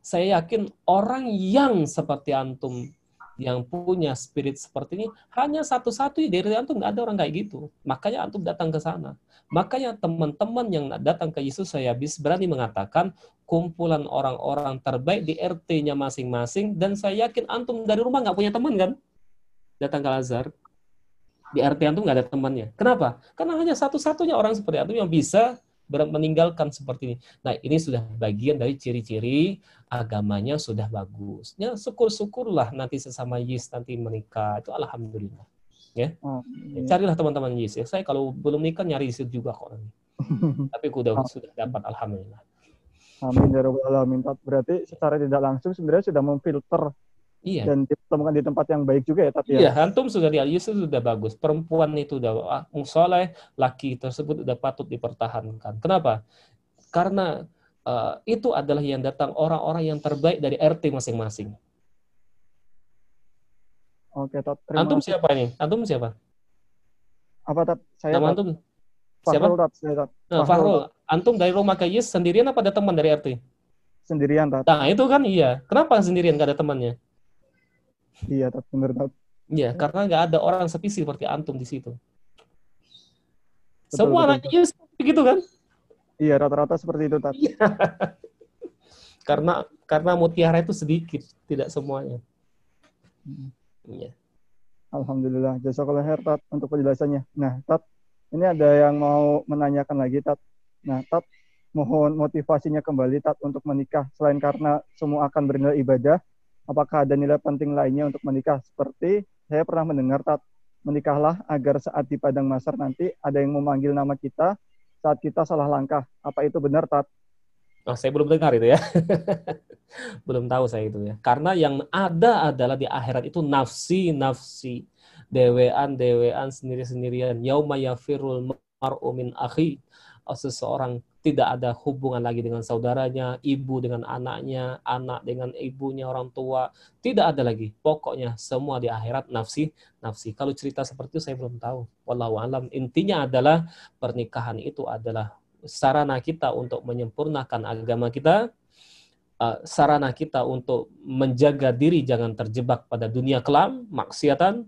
Speaker 3: saya yakin orang yang seperti antum yang punya spirit seperti ini hanya satu-satu dari antum nggak ada orang kayak gitu. Makanya antum datang ke sana. Makanya teman-teman yang datang ke Yesus saya bisa berani mengatakan kumpulan orang-orang terbaik di RT-nya masing-masing dan saya yakin antum dari rumah nggak punya teman kan? Datang ke Lazar di RT antum nggak ada temannya. Kenapa? Karena hanya satu-satunya orang seperti antum yang bisa meninggalkan seperti ini. Nah, ini sudah bagian dari ciri-ciri agamanya sudah bagus. Ya, syukur-syukurlah nanti sesama Yis nanti menikah. Itu alhamdulillah. Ya. Oh, iya. Carilah teman-teman Yis ya. Saya kalau belum nikah nyari Yis juga kok. Tapi oh. sudah dapat alhamdulillah.
Speaker 2: Amin ya rabbal alamin. Berarti secara tidak langsung sebenarnya sudah memfilter Iya. Dan ditemukan di tempat yang baik juga ya tapi
Speaker 3: ya. Iya, antum sudah dia Yesus sudah bagus. Perempuan itu sudah ah, soleh, laki tersebut sudah patut dipertahankan. Kenapa? Karena uh, itu adalah yang datang orang-orang yang terbaik dari RT masing-masing.
Speaker 2: Oke, Tat.
Speaker 3: Antum siapa nih? Antum siapa?
Speaker 2: Apa Tat?
Speaker 3: Saya Nama antum? Siapa?
Speaker 2: Fahrul, Tat. Saya, Tat.
Speaker 3: Nah, Fahrul. Antum dari rumah ke Yes sendirian apa ada teman dari RT?
Speaker 2: Sendirian, Tat.
Speaker 3: Nah, itu kan iya. Kenapa sendirian gak ada temannya?
Speaker 2: Iya, tapi benar tat.
Speaker 3: Iya, karena nggak ada orang sepi seperti antum di situ. Betul, Semua anak Yus begitu kan?
Speaker 2: Iya, rata-rata seperti itu, Tat. Iya.
Speaker 3: karena karena mutiara itu sedikit, tidak semuanya.
Speaker 2: Hmm. Iya. Alhamdulillah, jasa kalau Tat untuk penjelasannya. Nah, Tat, ini ada yang mau menanyakan lagi, Tat. Nah, Tat, mohon motivasinya kembali, Tat, untuk menikah. Selain karena semua akan bernilai ibadah, apakah ada nilai penting lainnya untuk menikah? Seperti saya pernah mendengar, Tat, menikahlah agar saat di padang masar nanti ada yang memanggil nama kita saat kita salah langkah. Apa itu benar, Tat?
Speaker 3: Oh, saya belum dengar itu ya. belum tahu saya itu ya. Karena yang ada adalah di akhirat itu nafsi-nafsi. Dewean-dewean sendiri-sendirian. Yauma yafirul mar'u min akhi. Seseorang tidak ada hubungan lagi dengan saudaranya, ibu dengan anaknya, anak dengan ibunya, orang tua, tidak ada lagi. Pokoknya semua di akhirat nafsi, nafsi. Kalau cerita seperti itu saya belum tahu. Wallahu alam. Intinya adalah pernikahan itu adalah sarana kita untuk menyempurnakan agama kita, uh, sarana kita untuk menjaga diri jangan terjebak pada dunia kelam, maksiatan,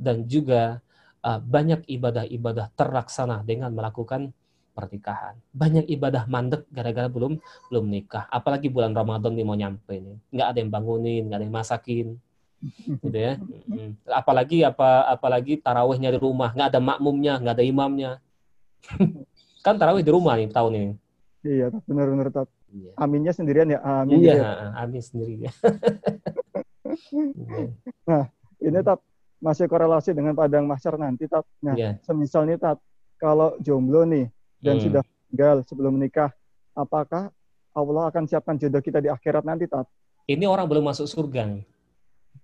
Speaker 3: dan juga uh, banyak ibadah-ibadah terlaksana dengan melakukan pernikahan. Banyak ibadah mandek gara-gara belum belum nikah. Apalagi bulan Ramadan nih mau nyampe ini. Nggak ada yang bangunin, nggak ada yang masakin. Gitu ya. Apalagi apa apalagi tarawihnya di rumah, nggak ada makmumnya, nggak ada imamnya. kan tarawih di rumah nih tahun ini.
Speaker 2: Iya, benar-benar tat. Iya. Aminnya sendirian ya. Amin
Speaker 3: iya, ya. amin sendiri ya.
Speaker 2: nah, ini tat masih korelasi dengan padang mahsyar nanti tat. Nah, yeah. semisal nih tat, kalau jomblo nih, dan hmm. sudah tinggal sebelum menikah, apakah Allah akan siapkan jodoh kita di akhirat nanti, Tat?
Speaker 3: Ini orang belum masuk surga.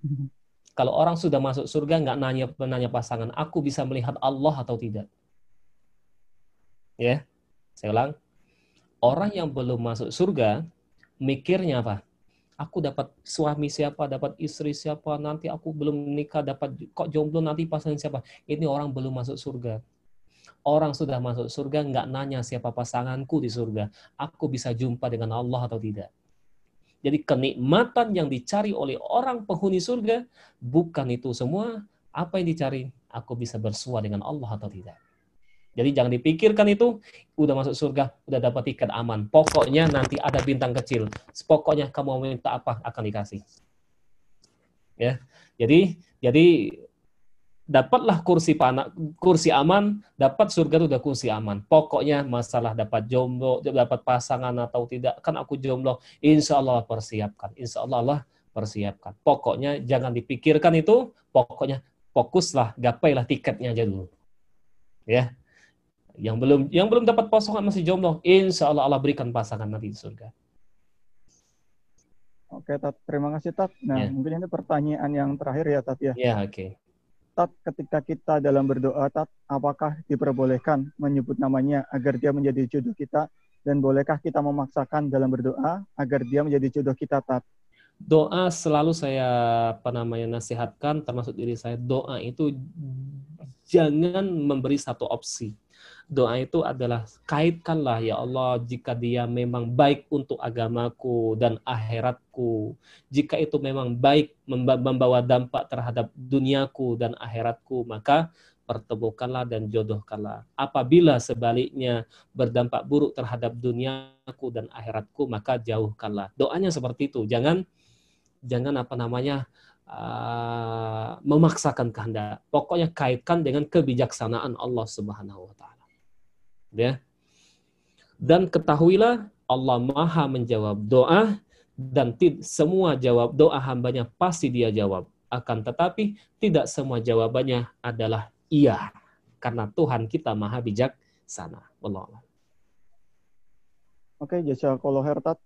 Speaker 3: Kalau orang sudah masuk surga, nggak nanya nanya pasangan, aku bisa melihat Allah atau tidak. Ya, saya ulang. Orang yang belum masuk surga, mikirnya apa? Aku dapat suami siapa, dapat istri siapa, nanti aku belum menikah, dapat kok jomblo nanti pasangan siapa. Ini orang belum masuk surga orang sudah masuk surga nggak nanya siapa pasanganku di surga. Aku bisa jumpa dengan Allah atau tidak. Jadi kenikmatan yang dicari oleh orang penghuni surga bukan itu semua. Apa yang dicari? Aku bisa bersua dengan Allah atau tidak. Jadi jangan dipikirkan itu udah masuk surga, udah dapat tiket aman. Pokoknya nanti ada bintang kecil. Pokoknya kamu minta apa akan dikasih. Ya. Jadi jadi dapatlah kursi panak, kursi aman, dapat surga itu udah kursi aman. Pokoknya masalah dapat jomblo, dapat pasangan atau tidak, kan aku jomblo, insya Allah persiapkan, insya Allah Allah persiapkan. Pokoknya jangan dipikirkan itu, pokoknya fokuslah, gapailah tiketnya aja dulu. Ya, yang belum yang belum dapat pasangan masih jomblo, insya Allah Allah berikan pasangan nanti di surga.
Speaker 2: Oke, Tat. Terima kasih, Tat. Nah, ya. mungkin ini pertanyaan yang terakhir ya, Tat ya.
Speaker 3: Ya, oke. Okay
Speaker 2: Tat, ketika kita dalam berdoa, Tat, apakah diperbolehkan menyebut namanya agar dia menjadi jodoh kita? Dan bolehkah kita memaksakan dalam berdoa agar dia menjadi jodoh kita, Tat?
Speaker 3: Doa selalu saya apa namanya nasihatkan, termasuk diri saya. Doa itu jangan memberi satu opsi doa itu adalah kaitkanlah ya Allah jika dia memang baik untuk agamaku dan akhiratku. Jika itu memang baik membawa dampak terhadap duniaku dan akhiratku, maka pertemukanlah dan jodohkanlah. Apabila sebaliknya berdampak buruk terhadap duniaku dan akhiratku, maka jauhkanlah. Doanya seperti itu. Jangan jangan apa namanya uh, memaksakan kehendak. Pokoknya kaitkan dengan kebijaksanaan Allah Subhanahu wa taala ya. Dan ketahuilah Allah Maha menjawab doa dan semua jawab doa hambanya pasti dia jawab. Akan tetapi tidak semua jawabannya adalah iya. Karena Tuhan kita maha bijaksana. Allah.
Speaker 2: Oke, jasa kalau Hertat.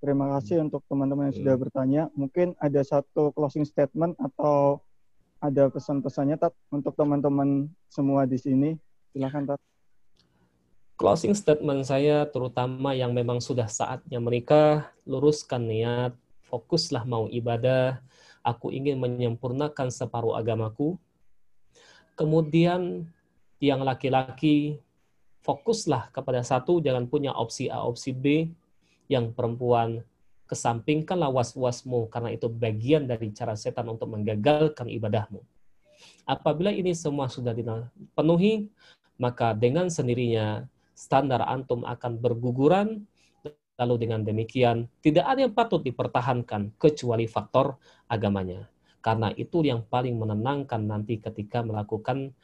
Speaker 2: Terima kasih untuk teman-teman yang sudah hmm. bertanya. Mungkin ada satu closing statement atau ada pesan-pesannya Tat untuk teman-teman semua di sini. Silahkan Tat
Speaker 3: closing statement saya terutama yang memang sudah saatnya mereka luruskan niat, fokuslah mau ibadah, aku ingin menyempurnakan separuh agamaku. Kemudian yang laki-laki fokuslah kepada satu, jangan punya opsi A, opsi B. Yang perempuan kesampingkanlah was-wasmu karena itu bagian dari cara setan untuk menggagalkan ibadahmu. Apabila ini semua sudah dipenuhi, maka dengan sendirinya standar antum akan berguguran, lalu dengan demikian tidak ada yang patut dipertahankan kecuali faktor agamanya. Karena itu yang paling menenangkan nanti ketika melakukan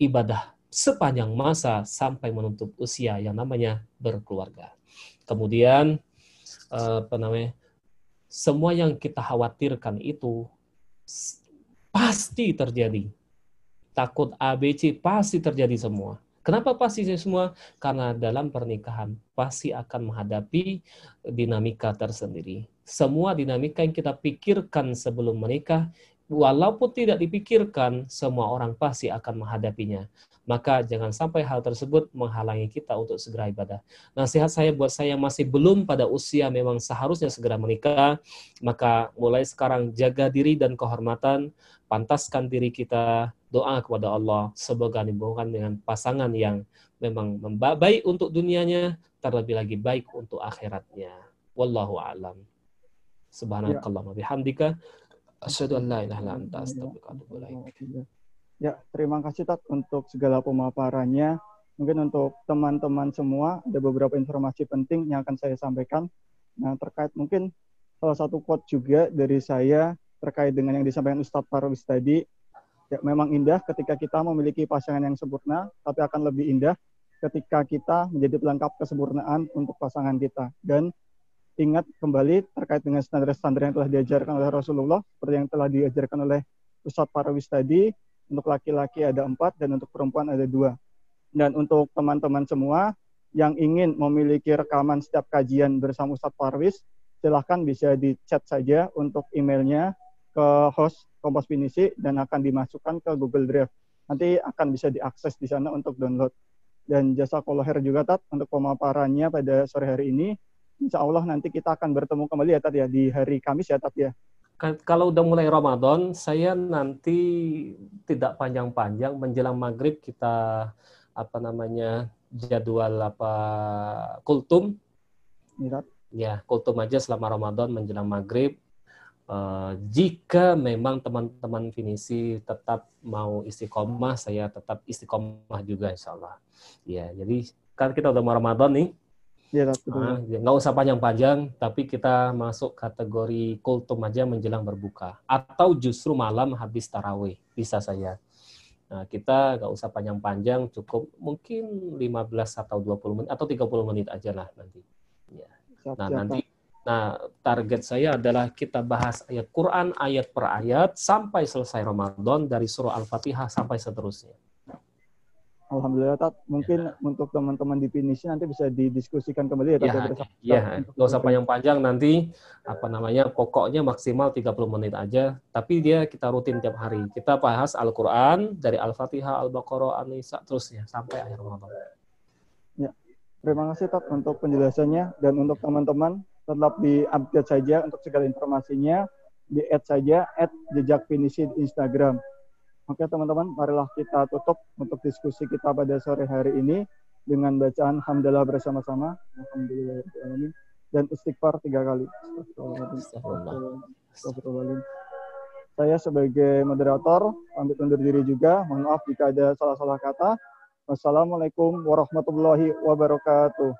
Speaker 3: ibadah sepanjang masa sampai menutup usia yang namanya berkeluarga. Kemudian eh, apa namanya? Semua yang kita khawatirkan itu pasti terjadi. Takut ABC pasti terjadi semua. Kenapa pasti semua? Karena dalam pernikahan pasti akan menghadapi dinamika tersendiri. Semua dinamika yang kita pikirkan sebelum menikah, walaupun tidak dipikirkan, semua orang pasti akan menghadapinya. Maka jangan sampai hal tersebut menghalangi kita untuk segera ibadah. Nasihat saya buat saya yang masih belum pada usia memang seharusnya segera menikah, maka mulai sekarang jaga diri dan kehormatan, pantaskan diri kita, doa kepada Allah semoga dihubungkan dengan pasangan yang memang baik untuk dunianya, terlebih lagi baik untuk akhiratnya. Wallahu a'lam. Subhanakallah wa bihamdika asyhadu an la ilaha illa anta astaghfiruka wa atubu
Speaker 2: Ya, terima kasih Tat untuk segala pemaparannya. Mungkin untuk teman-teman semua ada beberapa informasi penting yang akan saya sampaikan. Nah, terkait mungkin salah satu quote juga dari saya terkait dengan yang disampaikan Ustadz Parwis tadi. Ya, memang indah ketika kita memiliki pasangan yang sempurna, tapi akan lebih indah ketika kita menjadi pelengkap kesempurnaan untuk pasangan kita. Dan ingat kembali terkait dengan standar-standar yang telah diajarkan oleh Rasulullah, seperti yang telah diajarkan oleh Ustadz Parwis tadi, untuk laki-laki ada empat dan untuk perempuan ada dua. Dan untuk teman-teman semua yang ingin memiliki rekaman setiap kajian bersama Ustadz Parwis, silahkan bisa di chat saja untuk emailnya ke host Kompas Pinisi dan akan dimasukkan ke Google Drive. Nanti akan bisa diakses di sana untuk download. Dan jasa koloher juga Tat untuk pemaparannya pada sore hari ini. Insya Allah nanti kita akan bertemu kembali ya Tat ya di hari Kamis ya Tat ya
Speaker 3: kalau udah mulai Ramadan, saya nanti tidak panjang-panjang menjelang maghrib kita apa namanya jadwal apa kultum. Ya, kultum aja selama Ramadan menjelang maghrib. Uh, jika memang teman-teman finisi tetap mau istiqomah, saya tetap istiqomah juga insya Allah. Ya, jadi kan kita udah mau Ramadan nih, Iya, nah, ya, nggak usah panjang-panjang, tapi kita masuk kategori kultum aja menjelang berbuka. Atau justru malam habis tarawih, bisa saya. Nah, kita nggak usah panjang-panjang, cukup mungkin 15 atau 20 menit, atau 30 menit aja lah nanti. Ya. Nah, nanti Nah, target saya adalah kita bahas ayat Quran ayat per ayat sampai selesai Ramadan dari surah Al-Fatihah sampai seterusnya.
Speaker 2: Alhamdulillah, Tat. Mungkin untuk teman-teman di finishing nanti bisa didiskusikan kembali ya, Tat.
Speaker 3: Iya,
Speaker 2: kita
Speaker 3: iya.
Speaker 2: untuk
Speaker 3: Nggak usah panjang-panjang nanti apa namanya pokoknya maksimal 30 menit aja. Tapi dia kita rutin tiap hari. Kita bahas Al-Quran dari Al-Fatihah, Al-Baqarah, An-Nisa terusnya sampai akhir Ramadan.
Speaker 2: Terima kasih Tat untuk penjelasannya dan untuk teman-teman tetap di-update saja untuk segala informasinya di add saja at jejak finishing Instagram. Oke teman-teman, marilah kita tutup untuk diskusi kita pada sore hari ini dengan bacaan hamdalah bersama-sama. Dan istighfar tiga kali. Saya sebagai moderator pamit undur diri juga. Mohon maaf jika ada salah-salah kata. Wassalamualaikum warahmatullahi wabarakatuh.